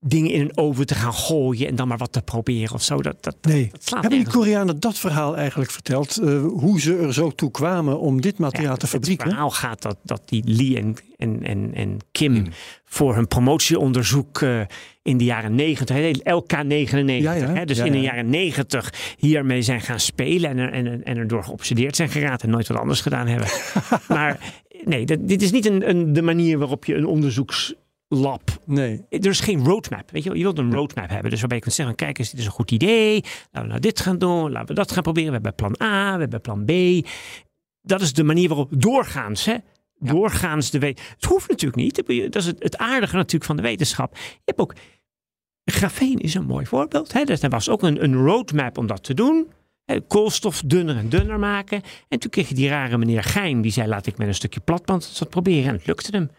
dingen in een oven te gaan gooien en dan maar wat te proberen of zo. Dat, dat, Nee. dat slaat Hebben die. Koreanen dat verhaal eigenlijk verteld? eh, hoe ze er zo toe kwamen om dit materiaal Ja, te Het fabrieken? verhaal gaat dat, dat die Lee en, en, en, en Kim voor hun promotieonderzoek eh, in de jaren 90, hè, LK99, Ja, ja. Hè, dus Ja, in de ja. jaren 90 hiermee zijn gaan spelen en, er- en, en erdoor geobsedeerd zijn geraakt en nooit wat anders gedaan hebben. maar nee, dat, dit is niet een, een, de manier waarop je een onderzoekslab Nee. er is geen roadmap. Weet je, wel? je wilt een roadmap hebben. Dus waarbij je kunt zeggen: kijk eens, dit is een goed idee. Laten we nou dit gaan doen. Laten we dat gaan proberen. We hebben plan A, we hebben plan B. Dat is de manier waarop doorgaans, hè? Doorgaans de wetenschap. Het hoeft natuurlijk niet. Dat is het, het aardige natuurlijk van de wetenschap. Je hebt ook. Grafeen is een mooi voorbeeld. Hè? Er was ook een, een roadmap om dat te doen. Hè, Koolstof dunner en dunner maken. En toen kreeg je die rare meneer Geim. Die zei: laat ik met een stukje platband dat proberen. En het lukte hem.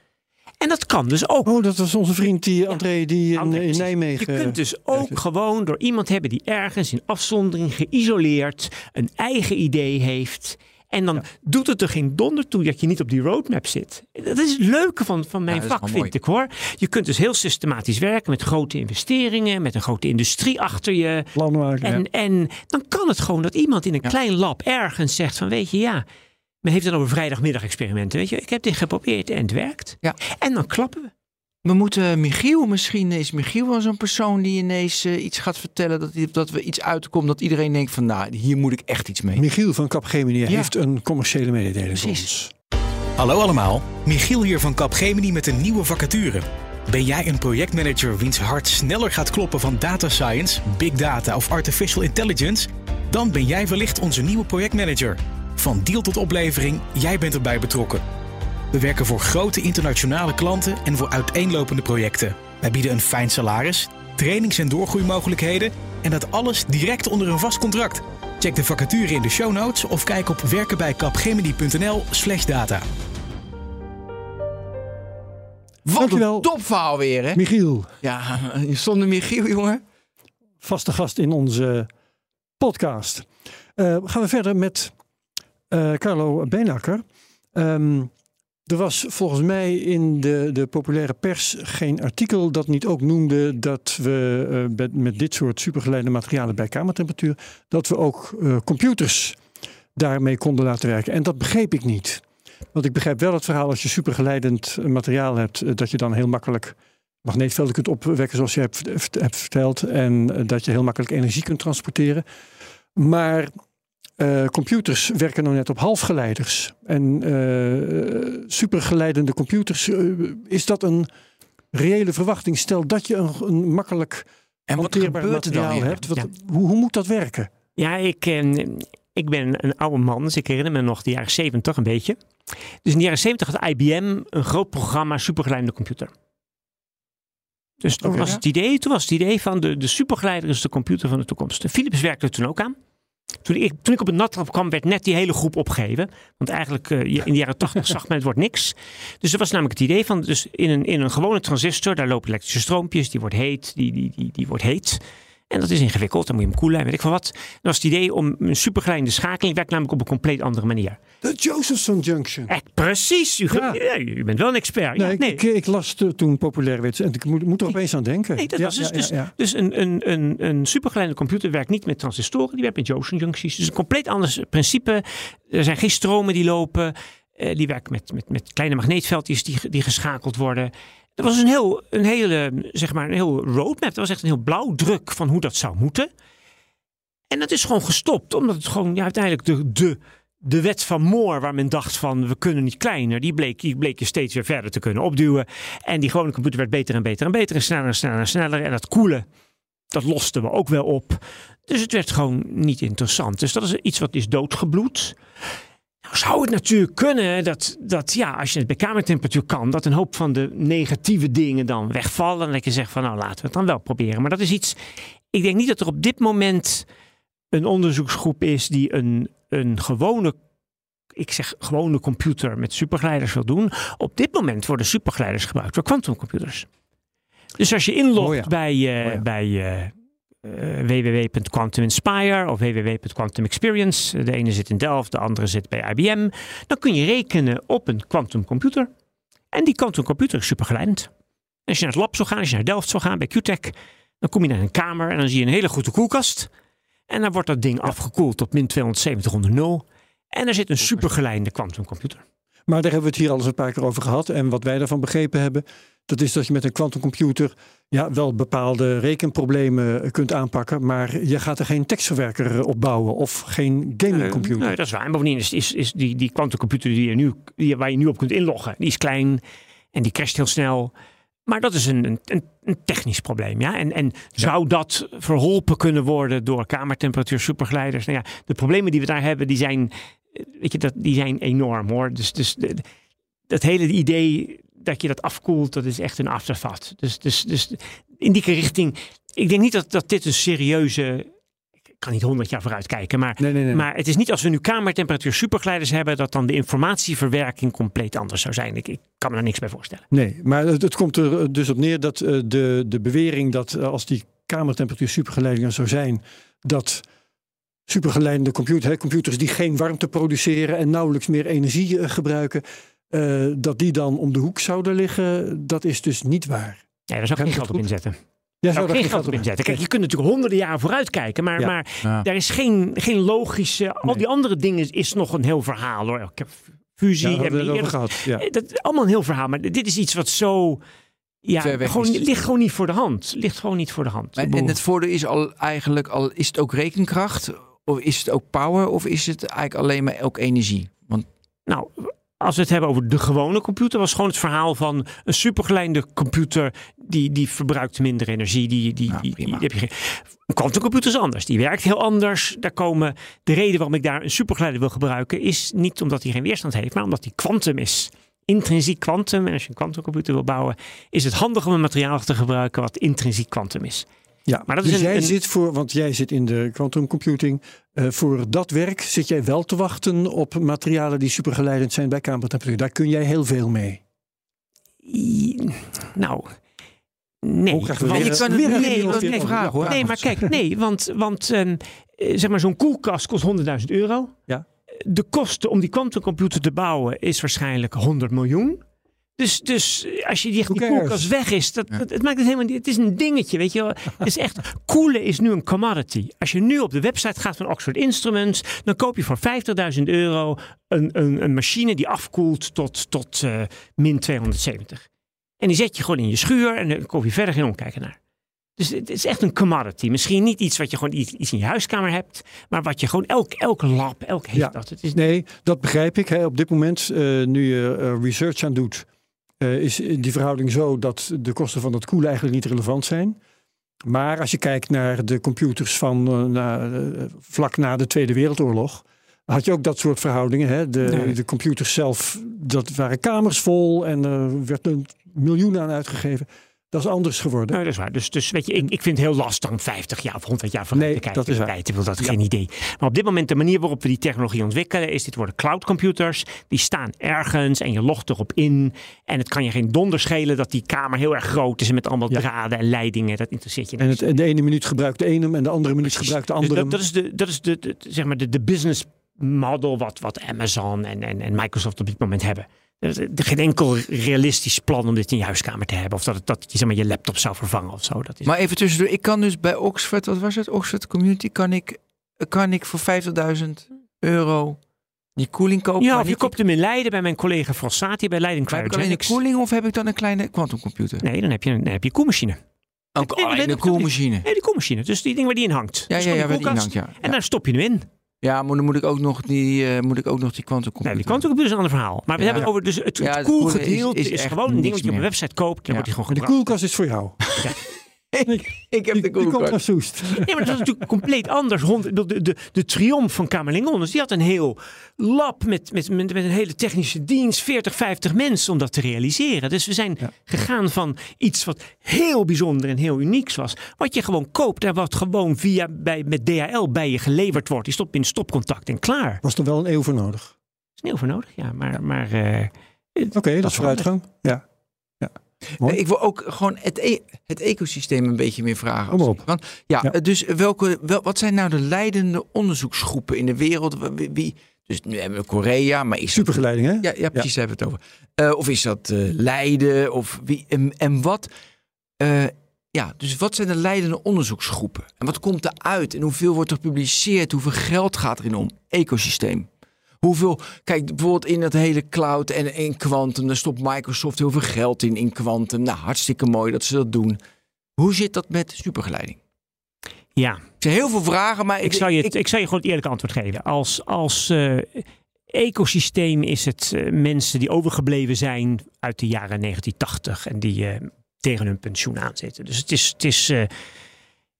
En dat kan dus ook. Oh, dat was onze vriend die André die in, André, in precies. Nijmegen. Je kunt dus ook gewoon door iemand hebben die ergens in afzondering geïsoleerd een eigen idee heeft. En dan doet het er geen donder toe dat je niet op die roadmap zit. Dat is het leuke van, van mijn Ja, vak, vind ik hoor. Je kunt dus heel systematisch werken met grote investeringen, met een grote industrie achter je. plan maken. En, en dan kan het gewoon dat iemand in een Ja. klein lab ergens zegt van weet je ja, men heeft het over vrijdagmiddag experimenten. Weet je, ik heb dit geprobeerd en het werkt. Ja. En dan klappen we. We moeten Michiel, misschien is Michiel wel zo'n persoon die ineens eh, iets gaat vertellen. Dat, dat we iets uitkomt dat iedereen denkt van nou, hier moet ik echt iets mee. Michiel van Capgemini heeft een commerciële mededeling voor Precies. ons. Hallo allemaal, Michiel hier van Capgemini met een nieuwe vacature. Ben jij een projectmanager wiens hart sneller gaat kloppen van data science, big data of artificial intelligence? Dan ben jij wellicht onze nieuwe projectmanager. Van deal tot oplevering, jij bent erbij betrokken. We werken voor grote internationale klanten en voor uiteenlopende projecten. Wij bieden een fijn salaris, trainings- en doorgroeimogelijkheden en dat alles direct onder een vast contract. Check de vacature in de show notes of kijk op werkenbijcapgemini.nl/slash data. Wat Dankjewel. een topverhaal weer, hè? Michiel, Ja, zonder Michiel, jongen. vaste gast in onze podcast. Eh, gaan we verder met Carlo Beenakker. Ehm, er was volgens mij in de, de populaire pers geen artikel dat niet ook noemde dat we eh, met, met dit soort supergeleide materialen bij kamertemperatuur, dat we ook eh, computers daarmee konden laten werken. En dat begreep ik niet. Want ik begrijp wel het verhaal als je supergeleidend eh, materiaal hebt, eh, dat je dan heel makkelijk magneetvelden kunt opwekken, zoals je hebt, hebt verteld. En eh, dat je heel makkelijk energie kunt transporteren. Maar eh, computers werken nou net op halfgeleiders. En eh, supergeleidende computers, eh, is dat een reële verwachting? Stel dat je een, een makkelijk En wat gebeurt er dan? hebt. Wat, Ja. hoe, hoe moet dat werken? Ja, ik, eh, ik ben een oude man, dus ik herinner me nog de jaren 70 een beetje. Dus in de jaren 70 had IBM een groot programma supergeleidende computer. Dus toen was het idee, toen was het idee van de, de supergeleider is de computer van de toekomst. Philips werkte er toen ook aan. Toen ik, toen ik op het natrap kwam, werd net die hele groep opgegeven. Want eigenlijk eh, in de jaren 80 zag men het wordt niks. Dus er was namelijk het idee van, dus in een, in een gewone transistor, daar lopen elektrische stroompjes, die wordt heet, die, die, die, die wordt heet. En dat is ingewikkeld, dan moet je hem koelen en weet ik veel wat. Dat was het idee om een supergeleidende schakeling, werkt namelijk op een compleet andere manier. De Josephson Junction. Echt, precies, u, Ja. ja, u bent wel een expert. Nee, ik- nee. Ik, ik las toen populair werd en ik moet, moet er opeens aan denken. Nee, dat Ja, was dus, dus, dus een, een, een, een supergeleidende computer werkt niet met transistoren, die werkt met Josephson juncties. Dus een compleet anders principe. Er zijn geen stromen die lopen. Eh, die werken met, met, met kleine magneetveldjes die, die geschakeld worden. Dat was een heel, een hele, zeg maar, een heel roadmap. Dat was echt een heel blauwdruk van hoe dat zou moeten. En dat is gewoon gestopt, omdat het gewoon ja, uiteindelijk de, de, de wet van Moore, waar men dacht van we kunnen niet kleiner, die bleek, die bleek je steeds weer verder te kunnen opduwen. En die gewone computer werd beter en beter en beter en sneller en sneller en sneller. En dat koelen, dat losten we ook wel op. Dus het werd gewoon niet interessant. Dus dat is iets wat is doodgebloed. Nou zou het natuurlijk kunnen dat, dat ja, als je het bij kamertemperatuur kan, dat een hoop van de negatieve dingen dan wegvallen. En dat je zegt van nou laten we het dan wel proberen. Maar dat is iets, ik denk niet dat er op dit moment een onderzoeksgroep is die een, een gewone, ik zeg gewone computer met supergeleiders wil doen. Op dit moment worden supergeleiders gebruikt door quantumcomputers. Dus als je inlogt Oh ja. bij, eh, Oh ja. bij eh, www.quantum Inspire of www.quantum Experience. De ene zit in Delft, de andere zit bij IBM. Dan kun je rekenen op een quantumcomputer. En die quantumcomputer is supergeleidend. Als je naar het lab zou gaan, als je naar Delft zou gaan bij QTech, dan kom je naar een kamer en dan zie je een hele grote koelkast. En dan wordt dat ding afgekoeld tot min 270 onder nul. En er zit een supergeleidende quantumcomputer. Maar daar hebben we het hier al eens een paar keer over gehad. En wat wij daarvan begrepen hebben, dat is dat je met een quantumcomputer ja, wel bepaalde rekenproblemen kunt aanpakken. Maar je gaat er geen tekstverwerker op bouwen of geen gamingcomputer. nee, dat is waar. En bovendien is, is, is die, die quantumcomputer die je nu, die, waar je nu op kunt inloggen, die is klein en die crasht heel snel. Maar dat is een, een, een technisch probleem. Ja? En, en zou dat verholpen kunnen worden door kamertemperatuur supergeleiders? Nou ja, de problemen die we daar hebben, die zijn, weet je, dat, die zijn enorm hoor. Dus, dus de, dat hele idee dat je dat afkoelt, dat is echt een afterthought. Dus, dus, dus in die richting, ik denk niet dat, dat dit een serieuze ik kan niet honderd jaar vooruit kijken, maar, Nee, nee, nee. maar het is niet als we nu kamertemperatuur supergeleiders hebben, dat dan de informatieverwerking compleet anders zou zijn. Ik, ik kan me daar niks bij voorstellen. Nee, maar het, het komt er dus op neer dat eh, de, de bewering dat eh, als die kamertemperatuur supergeleidingen zou zijn, dat supergeleidende computer, hè, computers die geen warmte produceren en nauwelijks meer energie eh, gebruiken, eh, dat die dan om de hoek zouden liggen, dat is dus niet waar. Ja, daar zou ik geen geld op inzetten. Ja, Daar zou ik geen geld op inzetten. Kijk, je kunt natuurlijk honderden jaren vooruit kijken, maar, Ja. maar Ja. daar is geen, geen logische. Al die andere dingen is nog een heel verhaal hoor. Ik heb fusie, Ja, hebben hebben we over eerder- gehad. Ja. Eh, Dat is allemaal een heel verhaal, maar dit is iets wat zo. Ja, gewoon, ligt gewoon niet voor de hand. Ligt gewoon niet voor de hand. En, en het voordeel is al eigenlijk al is het ook rekenkracht of is het ook power of is het eigenlijk alleen maar ook energie? Want Nou, als we het hebben over de gewone computer, was gewoon het verhaal van een supergeleide computer. Die, die verbruikt minder energie. Die, die, Nou, die, heb je geen. Een quantumcomputer is anders. Die werkt heel anders. Daar komen de reden waarom ik daar een supergeleider wil gebruiken, is niet omdat hij geen weerstand heeft, maar omdat hij kwantum is. Intrinsiek kwantum. En als je een quantumcomputer wil bouwen, is het handig om een materiaal te gebruiken wat intrinsiek kwantum is. Ja, Maar dat dus is een- jij een- zit voor, want jij zit in de quantum computing. eh, voor dat werk zit jij wel te wachten op materialen die supergeleidend zijn bij kamertemperatuur. Daar kun jij heel veel mee. I- Nou, nee. Oh, Want- weer- je kan het weer een nee, vraag hoor. Nee, maar kijk, nee, want, want ehm, eh, zeg maar, zo'n koelkast kost 100.000 euro. Ja. De kosten om die quantumcomputer te bouwen is waarschijnlijk 100 miljoen. Dus, dus als je die, die koelkast weg is, dat, dat- het maakt het helemaal niet. Het is een dingetje, weet je wel. Het is echt, koelen is nu een commodity. Als je nu op de website gaat van Oxford Instruments, dan koop je voor 50.000 euro een, een, een machine die afkoelt tot, tot eh, min 270. En die zet je gewoon in je schuur en dan kom je verder geen omkijken naar. Dus het is echt een commodity. Misschien niet iets wat je gewoon iets, iets in je huiskamer hebt, maar wat je gewoon elk, elk lab, elk heeft Ja. dat. Het is, Nee, dat begrijp ik. Hè. Op dit moment, eh, nu je eh, research aan doet, eh, is die verhouding zo dat de kosten van het koelen eigenlijk niet relevant zijn. Maar als je kijkt naar de computers van eh, na, eh, vlak na de Tweede Wereldoorlog, had je ook dat soort verhoudingen. Hè. De, Nee. de computers zelf, dat waren kamers vol en er werd een miljoen aan uitgegeven. Dat is anders geworden. Nou, dat is waar. Dus, dus weet je, ik, ik vind het heel lastig om 50 jaar of 100 jaar vooruit Nee, te kijken. dat is waar. Tijd, ik wil dat Ja. geen idee. Maar op dit moment, de manier waarop we die technologie ontwikkelen, is dit worden cloudcomputers. Die staan ergens en je logt erop in. En het kan je geen donder schelen dat die kamer heel erg groot is en met allemaal Ja. draden en leidingen. Dat interesseert je En niks. het, de ene minuut gebruikt de ene en de andere minuut Precies. gebruikt de Dus andere. dat, dat is, de, dat is de, de- zeg maar de, de business model wat, wat Amazon en, en, en Microsoft op dit moment hebben. Er is geen enkel realistisch plan om dit in je huiskamer te hebben. Of dat, dat je zeg maar, je laptop zou vervangen of zo. Dat is, Maar even tussendoor, ik kan dus bij Oxford, wat was het? Oxford Community, kan ik, kan ik voor 50.000 euro die koeling kopen? ja, of je koopt hem in Leiden bij mijn collega Fossati bij Leiden die- Heb ik alleen een Cryogenics. koeling of heb ik dan een kleine quantumcomputer? Nee, dan heb je een, dan heb je een koelmachine. Ook alleen dat kan koelmachine. Nee, die koelmachine. Dus die ding waar die in hangt. Ja, Dus ja, ja, waar die in hangt, ja. En Ja. daar stop je hem in. Ja, maar dan moet ik ook nog die, eh, moet ik ook nog die quantumcomputer. Nee, die quantumcomputer is een ander verhaal. Maar we Ja. hebben het over dus het, Ja, het het koelgedeelte koelen is- is, is echt gewoon een ding wat je op een website koopt. Dan Ja. wordt die gewoon Maar de koelkast is voor jou. ik heb de die komt Soest. Nee, maar dat is natuurlijk compleet anders. Hond- De, de, de, triomf van Kamerlingon, dus die had een heel lab met, met, met, met een hele technische dienst, 40, 50 mensen om dat te realiseren. Dus we zijn Ja. gegaan van iets wat heel bijzonder en heel unieks was, wat je gewoon koopt en wat gewoon via bij, met DHL bij je geleverd wordt. Die stopt in stopcontact en klaar. Was er wel een eeuw voor nodig. is niet over nodig, ja. Maar, maar eh, Oké, dat is wel vooruitgang. Ja. Mooi. Ik wil ook gewoon het, e- het ecosysteem een beetje meer vragen. Kom op. Want, ja, Ja. Dus welke, wel, wat zijn nou de leidende onderzoeksgroepen in de wereld? Wie, wie- dus nu hebben we Korea, maar is dat- Supergeleiding, hè? Ja, ja precies, daar hebben we het over. Eh, of is dat eh, Leiden? Of wie, en, en wat... eh, ja, dus wat zijn de leidende onderzoeksgroepen? En wat komt eruit? En hoeveel wordt er gepubliceerd? Hoeveel geld gaat erin om? Ecosysteem. Hoeveel, kijk, bijvoorbeeld in het hele cloud en in quantum, daar stopt Microsoft heel veel geld in, in quantum. Nou, hartstikke mooi dat ze dat doen. Hoe zit dat met supergeleiding? Ja, Ik zeg heel veel vragen, maar ik zal je, het, ik, zal je gewoon het eerlijke antwoord geven. Als, als eh, ecosysteem is het eh, mensen die overgebleven zijn uit de jaren 1980 en die eh, tegen hun pensioen aanzitten. Dus het is, het is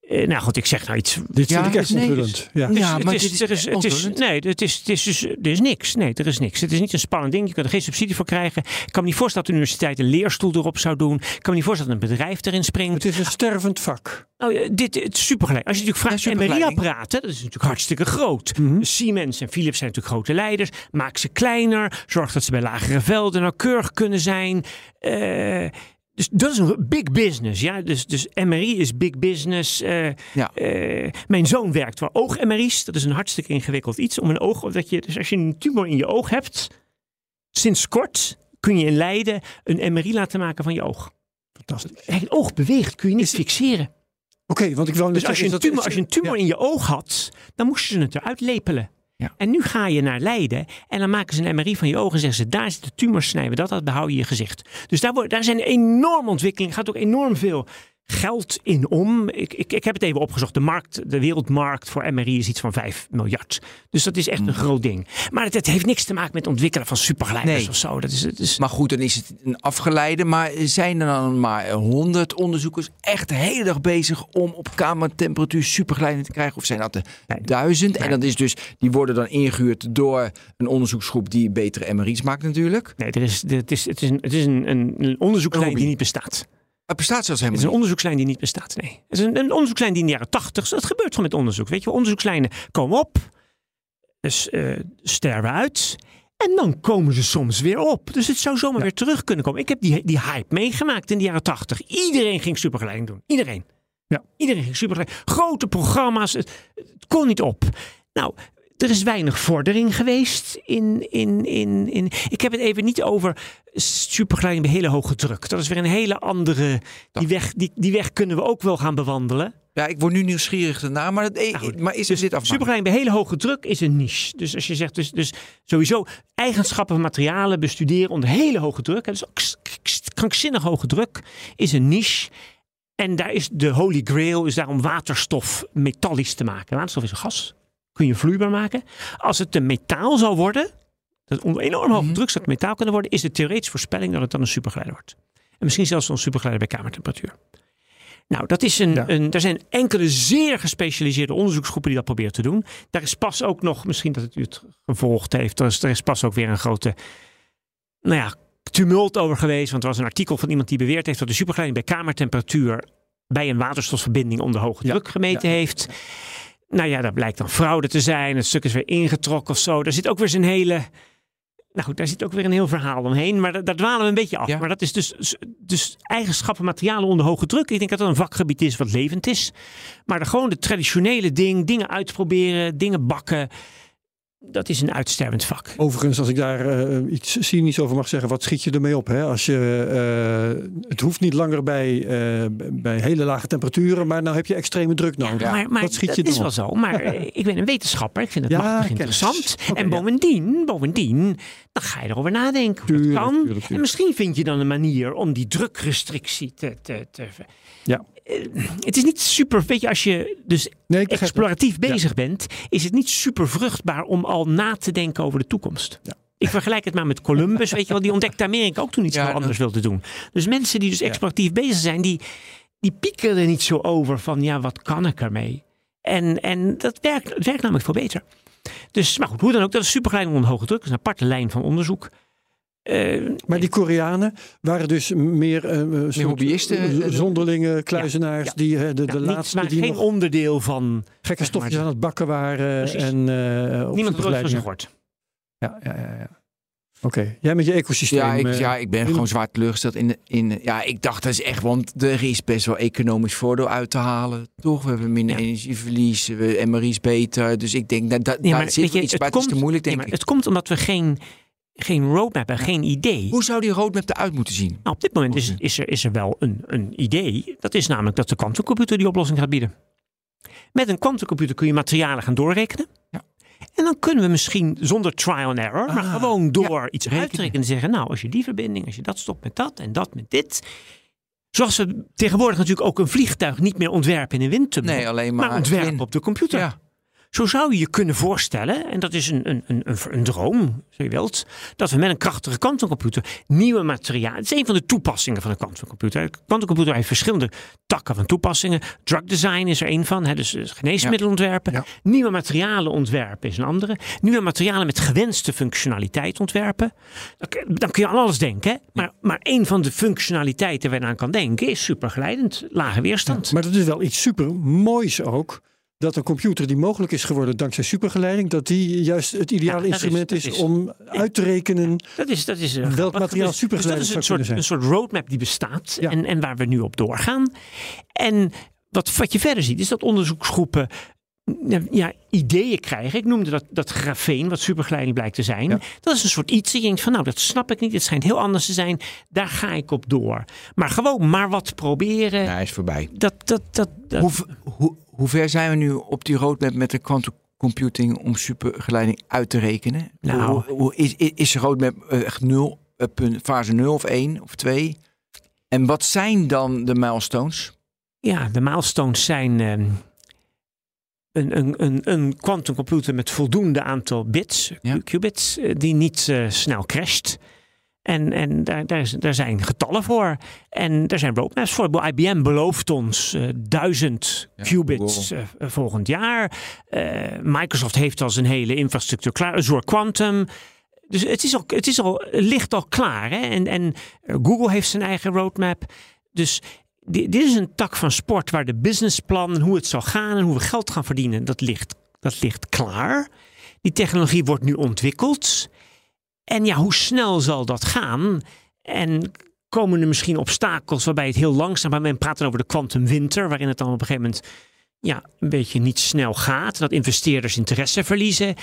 eh, nou goed, ik zeg nou iets. Dit Ja, vind ik echt nee, onthullend. Ja. Dus Ja, het maar is, dit is er is, het is, nee, het is, het is dus, er is niks. Nee, er is niks. Het is niet een spannend ding. Je kunt er geen subsidie voor krijgen. Ik kan me niet voorstellen dat de universiteit een leerstoel erop zou doen. Ik kan me niet voorstellen dat een bedrijf erin springt. Het is een stervend vak. Ja, dit het is supergelijk. Als je natuurlijk vraagt, Ja, supergeleiding. MRI-apparaten, dat is natuurlijk hartstikke groot. Mhm. Siemens en Philips zijn natuurlijk grote leiders. Maak ze kleiner. Zorg dat ze bij lagere velden nauwkeurig kunnen zijn. Eh, dus dat is een big business. Ja? Dus, dus MRI is big business. Eh, Ja. eh, mijn zoon werkt voor oog-MRI's. Dat is een hartstikke ingewikkeld iets. Om een oog, dat je, dus als je een tumor in je oog hebt, sinds kort kun je in Leiden een MRI laten maken van je oog. Fantastisch. Het oog beweegt, kun je niet Is- fixeren. Oké, want ik wil Dus als je, een tumor, als je een tumor Ja. in je oog had, dan moesten ze het eruit lepelen. Ja. En nu ga je naar Leiden en dan maken ze een MRI van je ogen en zeggen ze, daar zit de tumor, snijden dat uit, behoud je je gezicht. Dus daar, wordt, daar zijn enorme ontwikkelingen, gaat ook enorm veel geld in om. Ik, ik, ik heb het even opgezocht, de, markt, de wereldmarkt voor MRI is iets van 5 miljard. Dus dat is echt Mm. een groot ding. Maar het, het heeft niks te maken met ontwikkelen van supergeleiders Nee. of zo. Dat is, het is, Maar goed, dan is het een afgeleide. Maar zijn er dan maar honderd onderzoekers echt de hele dag bezig om op kamertemperatuur supergeleiding te krijgen? Of zijn dat er Nee. duizend? En dat is dus, die worden dan ingehuurd door een onderzoeksgroep die betere MRI's maakt natuurlijk. nee, er is, het is, het is, een, het is een, een, onderzoekslijn die niet bestaat. Het bestaat zelfs Het is helemaal een onderzoekslijn die niet bestaat. Nee. Het is een, een onderzoekslijn die in de jaren tachtig. Dat gebeurt gewoon met onderzoek. Weet je, onderzoekslijnen komen op, dus eh, sterven uit. En dan komen ze soms weer op. Dus het zou zomaar weer terug kunnen komen. Ik heb die, die hype meegemaakt in de jaren tachtig. Iedereen ging supergeleiding doen. Iedereen. Ja. Iedereen ging supergeleiding. Grote programma's. Het, het kon niet op. Nou, er is weinig vordering geweest in, in, in, in. Ik heb het even niet over supergeleiding bij hele hoge druk. Dat is weer een hele andere. Die weg, die, die weg kunnen we ook wel gaan bewandelen. Ja, ik word nu nieuwsgierig daarna. Maar, dat, eh, Nou goed. maar is er dit af? Supergeleiding bij hele hoge druk is een niche. Dus als je zegt, dus, dus sowieso eigenschappen van materialen bestuderen onder hele hoge druk. Dus krankzinnig hoge druk is een niche. En daar is de holy grail is daarom waterstof metallisch te maken. Waterstof is een gas. Kun je vloeibaar maken. Als het een metaal zou worden, dat onder enorm hoge Mhm. druk zou het metaal kunnen worden, is de theoretische voorspelling dat het dan een supergeleider wordt. En misschien zelfs een supergeleider bij kamertemperatuur. Nou, dat is een, Ja. een, er zijn enkele zeer gespecialiseerde onderzoeksgroepen die dat proberen te doen. Daar is pas ook nog, misschien dat het u het gevolgd heeft, er is, er is pas ook weer een grote, nou ja, tumult over geweest. Want er was een artikel van iemand die beweerd heeft dat de supergeleiding bij kamertemperatuur bij een waterstofverbinding onder hoge Ja, druk gemeten heeft. Nou ja, dat blijkt dan fraude te zijn. Het stuk is weer ingetrokken of zo. Daar zit ook weer zijn hele. Nou goed, daar zit ook weer een heel verhaal omheen. Maar da- daar dwalen we een beetje af. Ja. Maar dat is dus, dus eigenschappen, materialen onder hoge druk. Ik denk dat dat een vakgebied is wat levend is. Maar de, gewoon de traditionele ding, dingen uitproberen, dingen bakken. Dat is een uitstervend vak. Overigens, als ik daar eh, iets cynisch over mag zeggen, wat schiet je ermee op? Hè? Als je, eh, het hoeft niet langer bij, eh, bij hele lage temperaturen, maar nou heb je extreme druk nodig. maar maar wat schiet dat je is dan wel zo. Maar ik ben een wetenschapper. Ik vind het Ja, machtig interessant. En ja. bovendien, bovendien, dan ga je erover nadenken hoe Tuurlijk, dat kan. tuurlijk, En misschien vind je dan een manier om die drukrestrictie te... te, te Ja. Eh, het is niet super, weet je, als je dus Nee, het. exploratief bezig bent, is het niet super vruchtbaar om al na te denken over de toekomst. Ja. Ik vergelijk het maar met Columbus, weet je wel, die ontdekte Amerika ook toen iets Ja, heel anders wilde doen. Dus mensen die dus exploratief bezig zijn, die, die piekeren er niet zo over van, ja, wat kan ik ermee? En, en dat werkt, het werkt namelijk veel beter. Dus, maar goed, hoe dan ook, dat is supergeleiding onder hoge druk. Dat is een aparte lijn van onderzoek. Eh, Maar die Koreanen waren dus meer, eh, soort hobbyisten, eh, zonderlinge kluizenaars ja. die de, ja, de niet- laatste maar die geen nog onderdeel van... gekke maar, stofjes aan het bakken waren Precies. en eh Niemand ooit van gehoord. Ja, ja, ja, ja. Oké, jij met je ecosysteem. Ja, ik, ja, ik ben in- gewoon zwaar teleurgesteld in, de- in. Ja, ik dacht dat is echt, want er is best wel economisch voordeel uit te halen. Toch? We hebben minder Ja. energieverlies, we MRI is beter. Dus ik denk dat, dat daar zit je, iets het bij. Het is te komt- moeilijk, nee, denk maar ik. Het komt omdat we geen, geen roadmap hebben, geen idee. Hoe zou die roadmap eruit moeten zien? Nou, op dit moment is, is, er, is er wel een, een idee. Dat is namelijk dat de quantumcomputer die oplossing gaat bieden. Met een quantumcomputer kun je materialen gaan doorrekenen. Ja. En dan kunnen we misschien zonder trial and error, maar Ah, gewoon door ja, iets rekenen. uit te rekenen en zeggen, nou, als je die verbinding, als je dat stopt met dat en dat met dit. Zoals we tegenwoordig natuurlijk ook een vliegtuig niet meer ontwerpen in een windtunnel, Nee, alleen maar. maar ontwerpen op de computer. Ja. Zo zou je je kunnen voorstellen, en dat is een, een, een, een, een droom, zo je wilt, dat we met een krachtige kwantumcomputer nieuwe materialen. Het is een van de toepassingen van een kwantumcomputer. De kwantumcomputer heeft verschillende takken van toepassingen. Drug design is er een van, hè, dus eh, geneesmiddelen ontwerpen. Ja. Nieuwe materialen ontwerpen is een andere. Nieuwe materialen met gewenste functionaliteit ontwerpen. Dan, kun- dan kun je aan alles denken, hè? Maar, maar een van de functionaliteiten waar je aan kan denken is supergeleidend, lage weerstand. Maar dat is wel iets super moois ook. Dat een computer die mogelijk is geworden dankzij supergeleiding, dat die juist het ideale instrument is, is- om uit te rekenen. Dat is, dat is Welk materiaal Dus- supergeleidend dus dat is een soort, een soort roadmap die bestaat Ja. en, en waar we nu op doorgaan. En wat, wat je verder ziet, is dat onderzoeksgroepen ja, ideeën krijgen. Ik noemde dat, dat grafeen, wat supergeleiding blijkt te zijn. Ja. Dat is een soort iets. Je denkt van, nou, dat snap ik niet. Het schijnt heel anders te zijn. Daar ga ik op door. Maar gewoon maar wat proberen. Ja, hij is voorbij. Dat, dat, dat, dat, Hoe, hoe, hoe ver zijn we nu op die roadmap met de quantum computing om supergeleiding uit te rekenen? Nou. Hoe, hoe- is, is, is de roadmap eh, echt nul, eh, punt, fase 0 of 1 of 2? En wat zijn dan de milestones? Ja, de milestones zijn ehm, een, een, een, een quantumcomputer met voldoende aantal bits, Ja. qubits, eh, die niet eh, snel crasht. En, en daar, daar, daar zijn getallen voor. En daar zijn roadmaps voor. IBM belooft ons eh, duizend Ja, qubits volgend jaar. Microsoft heeft al zijn hele infrastructuur klaar. Azure Quantum. Dus het, is al, het, is al, ligt al klaar. Hè? En, en Google heeft zijn eigen roadmap. Dus dit is een tak van sport waar de businessplan en hoe het zal gaan en hoe we geld gaan verdienen, dat ligt, dat ligt klaar. Die technologie wordt nu ontwikkeld. En ja, hoe snel zal dat gaan? En komen er misschien obstakels waarbij het heel langzaam, maar men praat dan over de quantumwinter, waarin het dan op een gegeven moment ja, een beetje niet snel gaat. Dat investeerders interesse verliezen.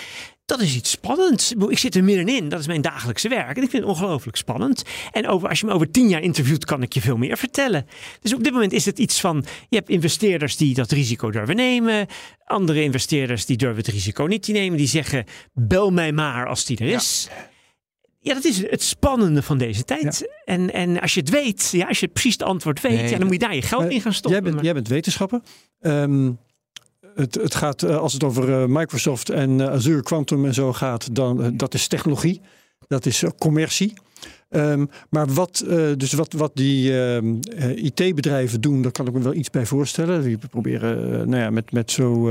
Dat is iets spannends. Ik zit er middenin. Dat is mijn dagelijkse werk. En ik vind het ongelooflijk spannend. En over, als je me over tien jaar interviewt, kan ik je veel meer vertellen. Dus op dit moment is het iets van... Je hebt investeerders die dat risico durven nemen. Andere investeerders die durven het risico niet te nemen. Die zeggen, bel mij maar als die er is. Ja, dat is het spannende van deze tijd. En, en als je het weet, ja, als je precies het antwoord weet... Nee, ja, dan moet je daar je geld Maar in gaan stoppen. Jij bent, jij bent wetenschapper. Ehm, het, het gaat, eh, als het over eh, Microsoft en eh, Azure Quantum en zo gaat, dan dat is technologie. Dat is commercie. Um, maar wat, uh, dus wat, wat die uh, IT-bedrijven doen, daar kan ik me wel iets bij voorstellen. Die proberen uh, nou ja, met, met, zo,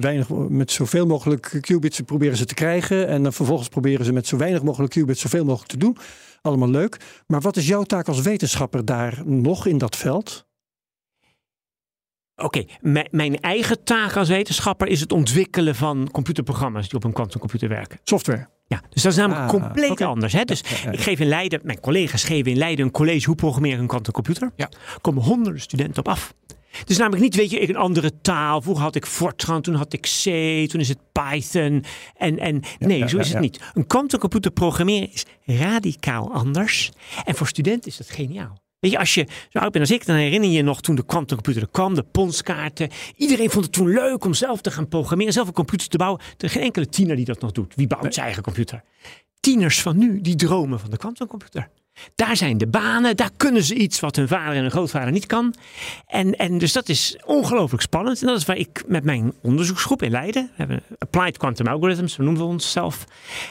weinig, met zoveel mogelijk qubits proberen ze te krijgen. En dan vervolgens proberen ze met zo weinig mogelijk qubits zoveel mogelijk te doen. Allemaal leuk. Maar wat is jouw taak als wetenschapper daar nog in dat veld? Oké, okay, mijn eigen taak als wetenschapper is het ontwikkelen van computerprogramma's die op een quantumcomputer werken. Software. Ja, dus dat is namelijk ah, compleet okay. anders. Hè? Dus ja, ja, ja. ik geef in Leiden, mijn collega's geven in Leiden een college hoe programmeer een quantumcomputer. Ja. Er komen honderden studenten op af. Dus namelijk niet, weet je, een andere taal. Vroeger had ik Fortran, toen had ik C, toen is het Python. En, en nee, zo is het niet. Een quantumcomputer programmeren is radicaal anders. En voor studenten is dat geniaal. Weet je, als je zo oud bent als ik, dan herinner je je nog toen de quantumcomputer kwam, de ponskaarten. Iedereen vond het toen leuk om zelf te gaan programmeren, zelf een computer te bouwen. Er is geen enkele tiener die dat nog doet. Wie bouwt zijn eigen computer? Tieners van nu, die dromen van de quantumcomputer. Daar zijn de banen, daar kunnen ze iets wat hun vader en hun grootvader niet kan. En, en dus dat is ongelooflijk spannend. En dat is waar ik met mijn onderzoeksgroep in Leiden, we hebben Applied Quantum Algorithms, zo noemen we onszelf.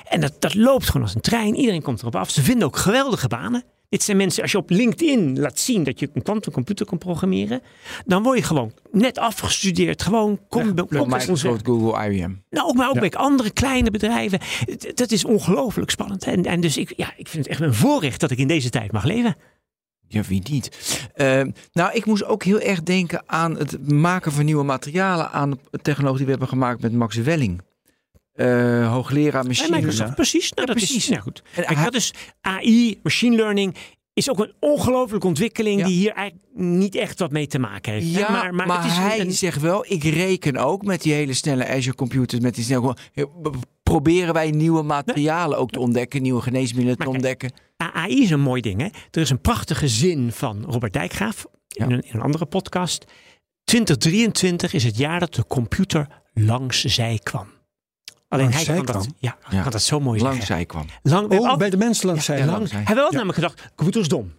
En dat, dat loopt gewoon als een trein. Iedereen komt erop af. Ze vinden ook geweldige banen. Dit zijn mensen, als je op LinkedIn laat zien dat je een quantumcomputer kan programmeren, dan word je gewoon net afgestudeerd. Gewoon kom, ja, kom Microsoft, Google, IBM. Nou, ook maar ook ja. bij andere kleine bedrijven. Dat is ongelooflijk spannend. En, en dus ik, ja, ik vind het echt een voorrecht dat ik in deze tijd mag leven. Ja, wie niet? Uh, nou, ik moest ook heel erg denken aan het maken van nieuwe materialen, aan de technologie die we hebben gemaakt met Max Welling. Eh, hoogleraar machine Microsoft, precies. Nou, Ja, dat precies. is nou goed. En Kijk, hij- dat is AI, machine learning, is ook een ongelofelijke ontwikkeling Ja. die hier eigenlijk niet echt wat mee te maken heeft. Ja, maar, maar, het is hij een- zegt wel, ik reken ook met die hele snelle Azure computers, met die snelle, proberen wij nieuwe materialen ook te ontdekken, nieuwe geneesmiddelen te ontdekken. AI is een mooi ding. Hè? Er is een prachtige zin van Robert Dijkgraaf in, Ja. een, in een andere podcast. 2023 is het jaar dat de computer langs zij kwam. Alleen Langs hij kan dat, kwam? ja, Ja. kan dat zo mooi Lang zeggen. zij kwam. Lang, we hebben Oh, bij de mensen langs ja, zij. lang. wel Ja. namelijk gedacht, computer is dom.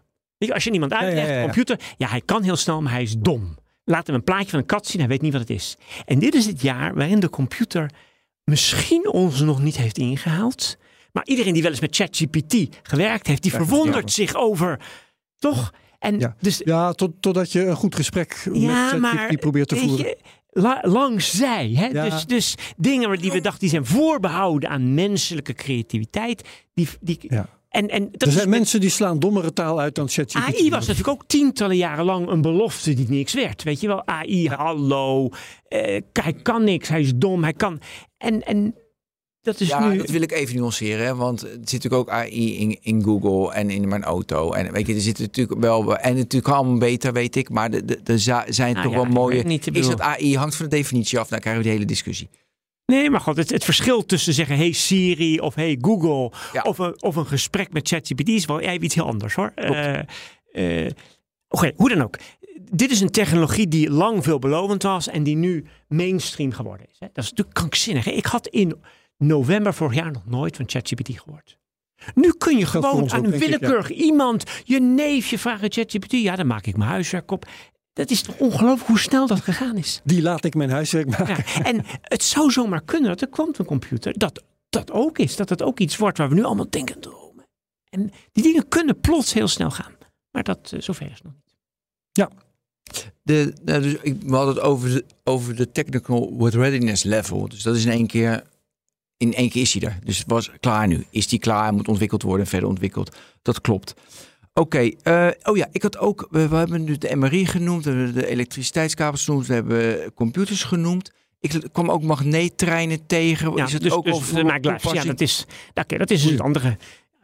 Als je iemand uitlegt, ja, computer, ja, hij kan heel snel, maar hij is dom. Laat hem een plaatje van een kat zien, hij weet niet wat het is. En dit is het jaar waarin de computer misschien ons nog niet heeft ingehaald. Maar iedereen die wel eens met ChatGPT gewerkt heeft, die verwondert zich over. Toch? En Ja. dus Ja, tot, totdat je een goed gesprek met ChatGPT probeert te voeren. je, la- langs zij. Hè? Ja. Dus, dus dingen die we dachten die zijn voorbehouden aan menselijke creativiteit. Die, die, Ja. en, en dat er zijn mensen die slaan dommere taal uit dan ChatGPT. AI was natuurlijk ook tientallen jaren lang een belofte die niks werd. Weet je wel, AI, hallo, eh, hij kan niks, hij is dom, hij kan. En, en dat is ja, nu. dat wil ik even nuanceren, hè, want er zit natuurlijk ook AI in, in Google en in mijn auto. En weet je, er zitten natuurlijk wel, en natuurlijk allemaal beter, weet ik, maar er- zijn Nou toch ja, wel mooie. niet, is dat AI hangt van de definitie af, dan krijgen we de hele discussie. Nee, maar god, het, het verschil tussen zeggen hey Siri of hey Google Ja. of, een, of een gesprek met ChatGPT is wel even iets heel anders hoor. Eh, eh, Oké, hoe dan ook. Dit is een technologie die lang veelbelovend was en die nu mainstream geworden is. Hè. Dat is natuurlijk krankzinnig. hè. Ik had in november vorig jaar nog nooit van ChatGPT gehoord. Nu kun je gewoon aan een ja. willekeurig iemand, je neefje vragen ChatGPT. Ja, dan maak ik mijn huiswerk op. Dat is toch ongelooflijk hoe snel dat gegaan is. Die laat ik mijn huiswerk maken. Ja, en het zou zomaar kunnen dat de quantumcomputer dat, dat ook is. Dat het ook iets wordt waar we nu allemaal denken en dromen. En die dingen kunnen plots heel snel gaan. Maar dat, eh, zover is nog niet. De, nou, dus ik, we hadden het over de, over de technical with readiness level. Dus dat is in één keer, in één keer is hij er. Dus het was klaar nu. Is die klaar, moet ontwikkeld worden, verder ontwikkeld. Dat klopt. Oké, eh, oh ja, ik had ook, we, we hebben nu de MRI genoemd, we hebben de elektriciteitskabels genoemd, we hebben computers genoemd. Ik kwam ook magneettreinen tegen. Ja, is het dus, ook dus al de voor maglev, ja, dat is, nou, oké, dat is het andere. Een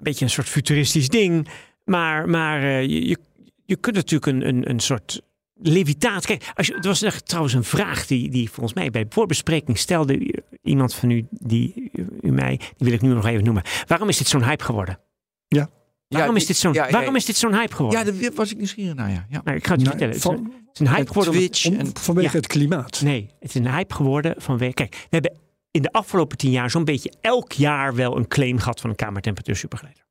beetje een soort futuristisch ding. Maar, maar eh, je, je, je kunt natuurlijk een, een, een soort levitaat. Kijk, als je, er was echt trouwens een vraag die, die volgens mij bij de voorbespreking stelde iemand van u, die u mij, die wil ik nu nog even noemen. Waarom is dit zo'n hype geworden? Waarom, is, dit zo'n, ja, ja, waarom is dit zo'n hype geworden? Ja, daar was ik nieuwsgierig naar, ja. ja. nou, ik ga het je Nou, vertellen. Het is een- van, het is een hype En geworden. Twitch om- en vanwege Ja. het klimaat. Nee, het is een hype geworden vanwege. Kijk, we hebben in de afgelopen tien jaar zo'n beetje elk jaar wel een claim gehad van een kamertemperatuur supergeleider.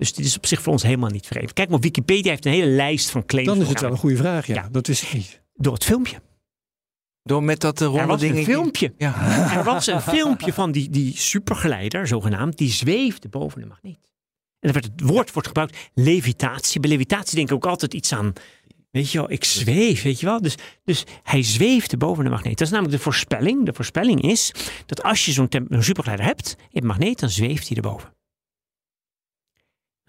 Dus dit is op zich voor ons helemaal niet vreemd. Kijk maar, Wikipedia heeft een hele lijst van claims. Dan is het wel een goede vraag, ja. Ja. Dat is het niet. Door het filmpje. door met dat eh, Er ronde was ding. een filmpje. Ja. Er was een filmpje van die, die supergeleider, zogenaamd, die zweefde boven de magneet. En dan werd het woord wordt gebruikt, levitatie. Bij levitatie denk ik ook altijd iets aan, weet je wel, ik zweef, weet je wel. Dus, dus hij zweefde boven de magneet. Dat is namelijk de voorspelling. De voorspelling is dat als je zo'n supergeleider hebt, hebt een magneet, dan zweeft hij erboven.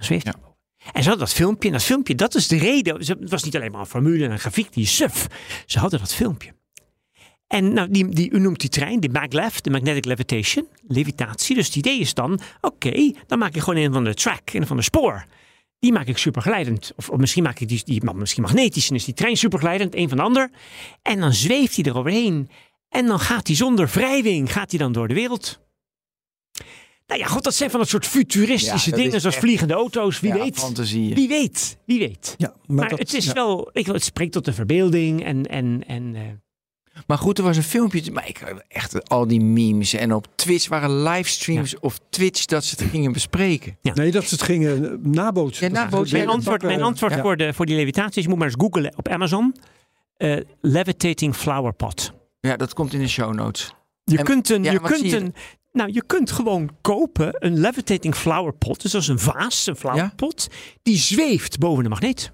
Ja. En ze hadden dat filmpje, en dat filmpje, dat is de reden. ze- Het was niet alleen maar een formule en een grafiek, die suf. Ze hadden dat filmpje. En nou, die, die, u noemt die trein, de maglev, de magnetic levitation, levitatie. Dus het idee is dan, oké, dan maak ik gewoon een van de track, een van de spoor. Die maak ik supergeleidend. Of, of misschien maak ik die, die misschien magnetisch en is die trein supergeleidend, een van de ander. En dan zweeft hij eroverheen. En dan gaat hij zonder wrijving, gaat hij dan door de wereld. Nou ja, god, dat zijn van dat soort futuristische Ja, dat dingen, is zoals echt- vliegende auto's. Wie Ja, weet. fantasieën. Wie weet. Wie weet. Ja, maar, Maar, dat, het is ja. wel, ik, het spreekt tot de verbeelding en, en, en eh, Maar goed, er was een filmpje. Maar ik echt al die memes. En op Twitch waren livestreams of Twitch dat ze het gingen bespreken. Nee, dat ze het gingen eh, nabootsen. Ja, nabootsen. Mijn antwoord, mijn pakken- antwoord ja. voor, de, voor die levitaties, je moet maar eens googlen op Amazon. Eh, levitating flower pot. Ja, dat komt in de show notes. Je En- kunt een, ja, je kunt je? een, nou je kunt gewoon kopen een levitating flower pot. Dus dat is een vaas, een flower Ja? pot. Die zweeft boven de magneet.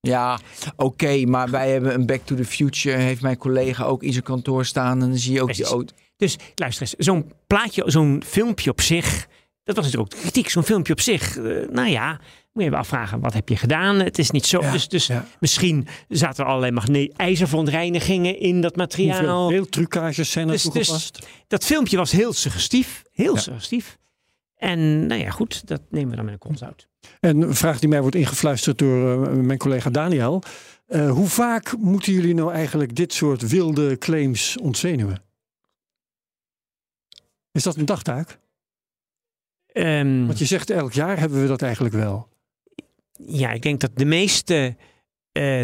Ja, oké, maar wij hebben een Back to the Future. Heeft mijn collega ook in zijn kantoor staan. En dan zie je ook die auto. Dus luister eens, zo'n plaatje, zo'n filmpje op zich. Dat was natuurlijk ook de kritiek. Zo'n filmpje op zich. eh, nou ja, Moet je afvragen, wat heb je gedaan? Het is niet zo. Ja, dus dus ja. misschien zaten er allerlei magne- ijzerverontreinigingen in dat materiaal. Hoeveel beeldtrucages zijn er Dus- dus- toegepast? Dat filmpje was heel suggestief. Heel Ja. suggestief. En nou ja, goed, dat nemen we dan met een uit. En een vraag die mij wordt ingefluisterd door eh, mijn collega Daniel. Eh, hoe vaak moeten jullie nou eigenlijk dit soort wilde claims ontzenuwen? Is dat een dagtaak? Ehm, Want je zegt elk jaar hebben we dat eigenlijk wel. Ja, ik denk dat de meeste eh,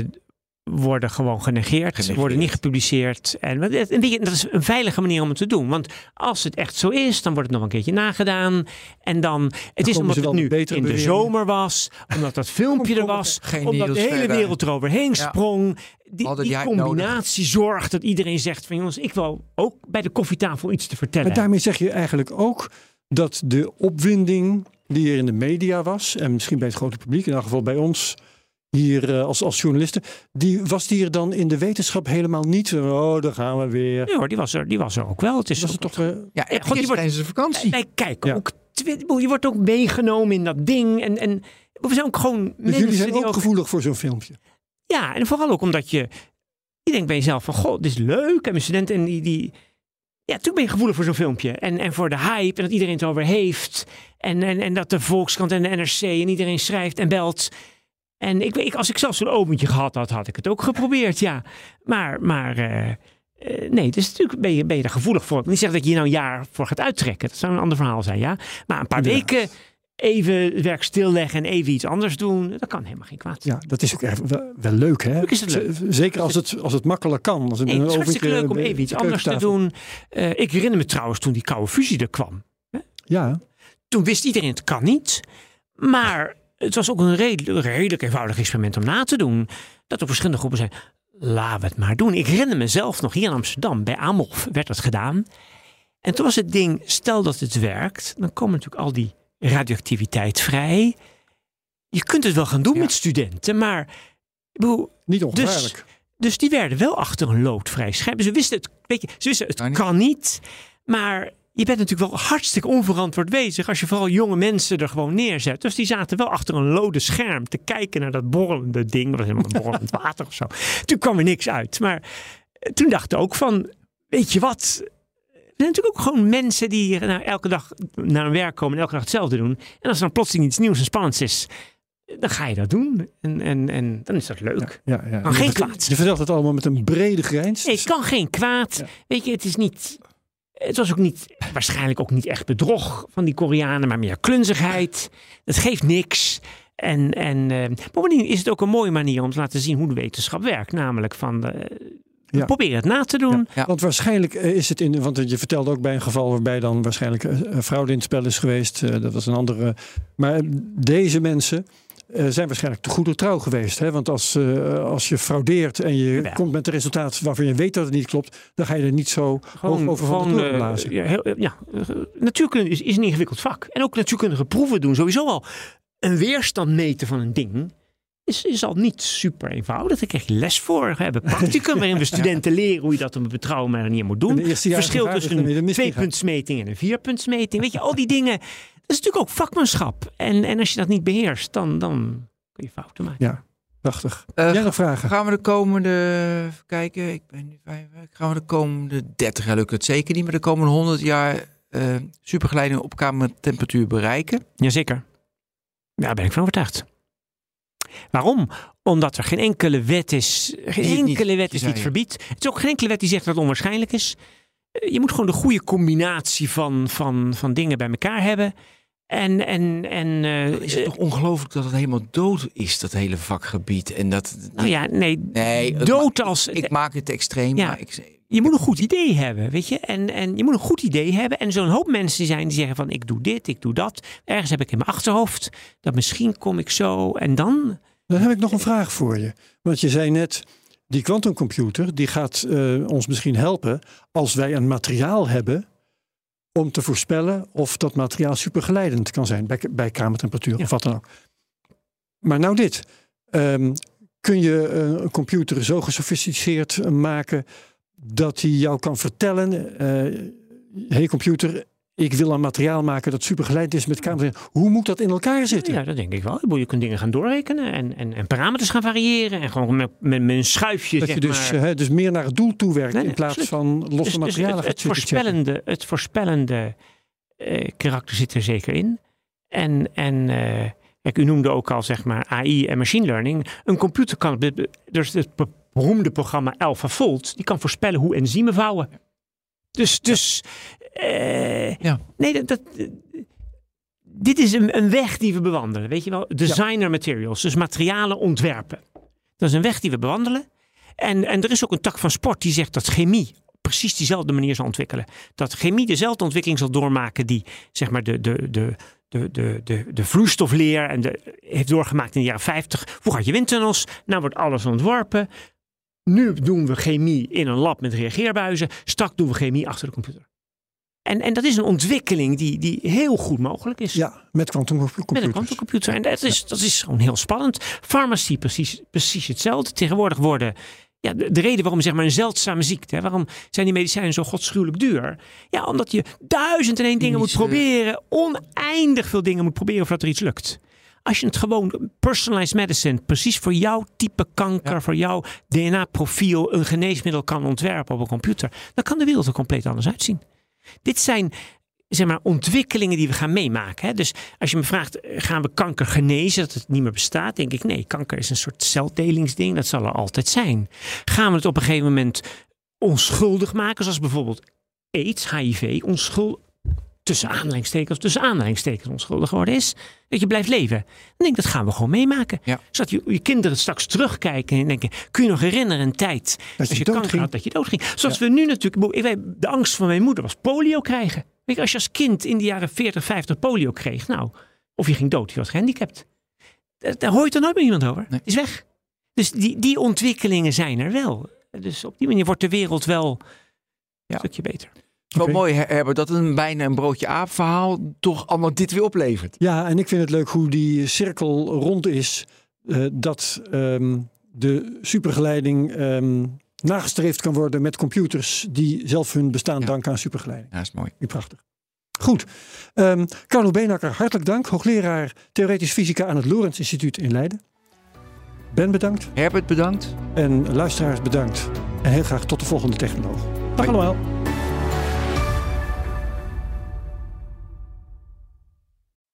worden gewoon genegeerd, Genegeerd. worden niet gepubliceerd. En je, dat is een veilige manier om het te doen. Want als het echt zo is, dan wordt het nog een keertje nagedaan. En dan, het is omdat het nu in de zomer was, omdat dat filmpje er was, Geen omdat de hele wereld eroverheen Ja. sprong. Die, combinatie zorgt dat iedereen zegt van jongens, ik wil ook bij de koffietafel iets te vertellen. Maar daarmee zeg je eigenlijk ook dat de opwinding die er in de media was, en misschien bij het grote publiek, in elk geval bij ons hier eh, als, als journalisten, die was die er dan in de wetenschap helemaal niet. Oh, daar gaan we weer. Nee hoor, die was er, die was er ook wel. Het is Was het ook- toch eh, Ja, God, die wordt- tijdens de vakantie. Kijken Ja. ook. Je wordt ook meegenomen in dat ding. En, en we zijn ook gewoon Dus mensen jullie zijn die ook gevoelig voor zo'n filmpje. Ja, en vooral ook omdat je... Je denkt bij jezelf van, goh, dit is leuk. En mijn studenten, en die... die ja, natuurlijk ben je gevoelig voor zo'n filmpje. En, en voor de hype. En dat iedereen het over heeft. En, en, en dat de Volkskrant en de NRC en iedereen schrijft en belt. En ik, weet- ik, als ik zelf zo'n opentje gehad had, had ik het ook geprobeerd, ja. Maar, maar eh, nee, dus natuurlijk ben je, ben je daar gevoelig voor. Ik niet zeggen dat je hier nou een jaar voor gaat uittrekken. Dat zou een ander verhaal zijn, ja. Maar een paar Inderdaad. weken even het werk stilleggen en even iets anders doen. Dat kan helemaal geen kwaad. Ja, dat is ook echt wel, wel leuk, hè? Leuk leuk. Zeker als het, als het makkelijk kan. Als het Nee, met het is hartstikke leuk om even iets de anders te doen. Eh, ik herinner me trouwens toen die koude fusie er kwam. Ja, Toen wist iedereen het kan niet. Maar het was ook een redelijk, redelijk eenvoudig experiment om na te doen. Dat er verschillende groepen zijn. Laten we het maar doen. Ik herinner mezelf nog hier in Amsterdam. Bij Amolf werd dat gedaan. En toen was het ding, stel dat het werkt. Dan komen natuurlijk al die radioactiviteit vrij. Je kunt het wel gaan doen Ja. met studenten. Maar bedoel, niet ongevaarlijk. dus die werden wel achter een loodvrij scherm. Ze wisten het, weet je, ze wisten het Kan niet. kan niet. Maar je bent natuurlijk wel hartstikke onverantwoord bezig als je vooral jonge mensen er gewoon neerzet. Dus die zaten wel achter een lode scherm te kijken naar dat borrelende ding. Dat was helemaal borrelend water of zo. Toen kwam er niks uit. Maar eh, toen dachten ook van, weet je wat... Er zijn natuurlijk ook gewoon mensen die nou, elke dag naar hun werk komen en elke dag hetzelfde doen. En als er dan plotseling iets nieuws en spannends is, dan ga je dat doen. En, en, en dan is dat leuk. Ja, ja. Kan geen kwaad. Je vertelt het allemaal met een brede grijns. Nee, kan geen kwaad. Weet je, het is niet. Het was ook niet, waarschijnlijk ook niet echt bedrog van die Koreanen, maar meer klunzigheid. Het geeft niks. En, en eh, bovendien is het ook een mooie manier om te laten zien hoe de wetenschap werkt. Namelijk van, eh, we Ja. proberen het na te doen. Ja. Want waarschijnlijk eh, is het in, want je vertelde ook bij een geval waarbij dan waarschijnlijk eh, fraude in het spel is geweest. eh, dat was een andere. Maar deze mensen eh, zijn waarschijnlijk te goede trouw geweest. Hè? Want als, eh, als je fraudeert en je komt met een resultaat waarvan je weet dat het niet klopt, dan ga je er niet zo hoog over van de blazen. ja, heel, eh, ja, natuurkunde is, is een ingewikkeld vak. En ook natuurkundige proeven doen sowieso al. Een weerstand meten van een ding is, is al niet super eenvoudig. Daar krijg je les voor. We hebben practicum waarin we studenten leren hoe je dat op een betrouwbare manier moet doen. Verschil tussen een tweepuntsmeting en een vierpuntsmeting. Weet je, al die dingen. Dat is natuurlijk ook vakmanschap. En, en als je dat niet beheerst, dan, dan kun je fouten maken. Ja, prachtig. Eh, Jij nog vragen? Gaan we de komende, even kijken, ik ben nu vijf, gaan we de komende 30 jaar lukt het zeker niet, maar de komende 100 jaar eh supergeleiding op kamertemperatuur bereiken? Jazeker. Ja, daar ben ik van overtuigd. Waarom? Omdat er geen enkele wet is, geen Die het niet- enkele wet is die het verbiedt. Het is ook geen enkele wet die zegt dat het onwaarschijnlijk is. Eh, Je moet gewoon de goede combinatie van, van, van dingen bij elkaar hebben. En, en, en eh, is het toch ongelooflijk dat het helemaal dood is, dat hele vakgebied. En dat, nou ja, nee, nee, dood als... ik maak het extreem, Ja. maar ik, je moet een goed idee hebben, weet je. En, en je moet een goed idee hebben. En zo'n hoop mensen zijn die zeggen van ik doe dit, ik doe dat. Ergens heb ik in mijn achterhoofd dat misschien kom ik zo. En dan... Dan heb ik nog een vraag voor je. Want je zei net, die quantumcomputer die gaat eh, ons misschien helpen als wij een materiaal hebben om te voorspellen of dat materiaal supergeleidend kan zijn bij, bij kamertemperatuur Ja. of wat dan ook. Maar nou dit, ehm, kun je eh, een computer zo gesofisticeerd maken dat hij jou kan vertellen, eh hey computer, ik wil een materiaal maken dat supergeleid is met camera. Hoe moet dat in elkaar zitten? Ja, dat denk ik wel. Je kunt dingen gaan doorrekenen en, en, en parameters gaan variëren. En gewoon met, met, met een schuifje. dat je dus, maar, hè, dus meer naar het doel toe werkt Nee, nee, in plaats absoluut. van losse Dus- dus materialen het, voorspellende, het voorspellende eh, karakter zit er zeker in. En, en eh, kijk, u noemde ook al zeg maar AI en machine learning. Een computer kan, dus het beroemde programma AlphaFold, die kan voorspellen hoe enzymen vouwen. Dus, dus eh, Ja. nee, dat, dat, dit is een, een weg die we bewandelen. Weet je wel, designer materials, dus materialen ontwerpen. Dat is een weg die we bewandelen. En, en er is ook een tak van sport die zegt dat chemie precies diezelfde manier zal ontwikkelen. Dat chemie dezelfde ontwikkeling zal doormaken die zeg maar de, de, de, de, de, de, de vloeistofleer en de, heeft doorgemaakt in de jaren 50. Vroeger had je windtunnels, nou wordt alles ontworpen. Nu doen we chemie in een lab met reageerbuizen. Straks doen we chemie achter de computer. En, en dat is een ontwikkeling die, die heel goed mogelijk is. Ja, met quantumcomputers. Met een quantumcomputer. En dat is, dat is gewoon heel spannend. Farmacie precies, precies hetzelfde. Tegenwoordig worden. Ja, de, de reden waarom zeg maar een zeldzame ziekte. Hè, waarom zijn die medicijnen zo godschuwelijk duur? Ja, omdat je duizend en één dingen moet eh, proberen. Oneindig veel dingen moet proberen voordat er iets lukt. Als je het gewoon personalized medicine, precies voor jouw type kanker, voor jouw DNA-profiel, een geneesmiddel kan ontwerpen op een computer, dan kan de wereld er compleet anders uitzien. Dit zijn zeg maar, ontwikkelingen die we gaan meemaken. Hè? Dus als je me vraagt, eh, gaan we kanker genezen, dat het niet meer bestaat? Denk ik, nee, kanker is een soort celdelingsding, dat zal er altijd zijn. Gaan we het op een gegeven moment onschuldig maken, zoals bijvoorbeeld AIDS, HIV, onschuldig, tussen aanleidingstekens, tussen aanleidingstekens onschuldig geworden is, dat je blijft leven. Dan denk ik, dat gaan we gewoon meemaken. Ja. Zodat je, je kinderen straks terugkijken en denken, kun je nog herinneren een tijd Dat als je je kanker had, dat je doodging. Zoals we nu natuurlijk, de angst van mijn moeder was polio krijgen. Weet je, als je als kind in de jaren 40, 50 polio kreeg, nou, of je ging dood, je was gehandicapt. Daar, daar hoor je toch nooit meer iemand over. Nee. Is weg. Dus die, die ontwikkelingen zijn er wel. Dus op die manier wordt de wereld wel Ja. een stukje beter. Wel Oké. mooi, Herbert, dat een bijna een broodje aap verhaal toch allemaal dit weer oplevert. Ja, en ik vind het leuk hoe die cirkel rond is. eh, dat ehm, de supergeleiding ehm, nagestreefd kan worden met computers die zelf hun bestaan Ja. danken aan supergeleiding. Ja, is mooi. Prachtig. Goed. Ehm Carlo Beenakker, hartelijk dank. Hoogleraar Theoretische Fysica aan het Lorentz Instituut in Leiden. Ben bedankt Herbert, bedankt. en luisteraars bedankt. En heel graag tot de volgende technoloog. Dag Hoi. allemaal.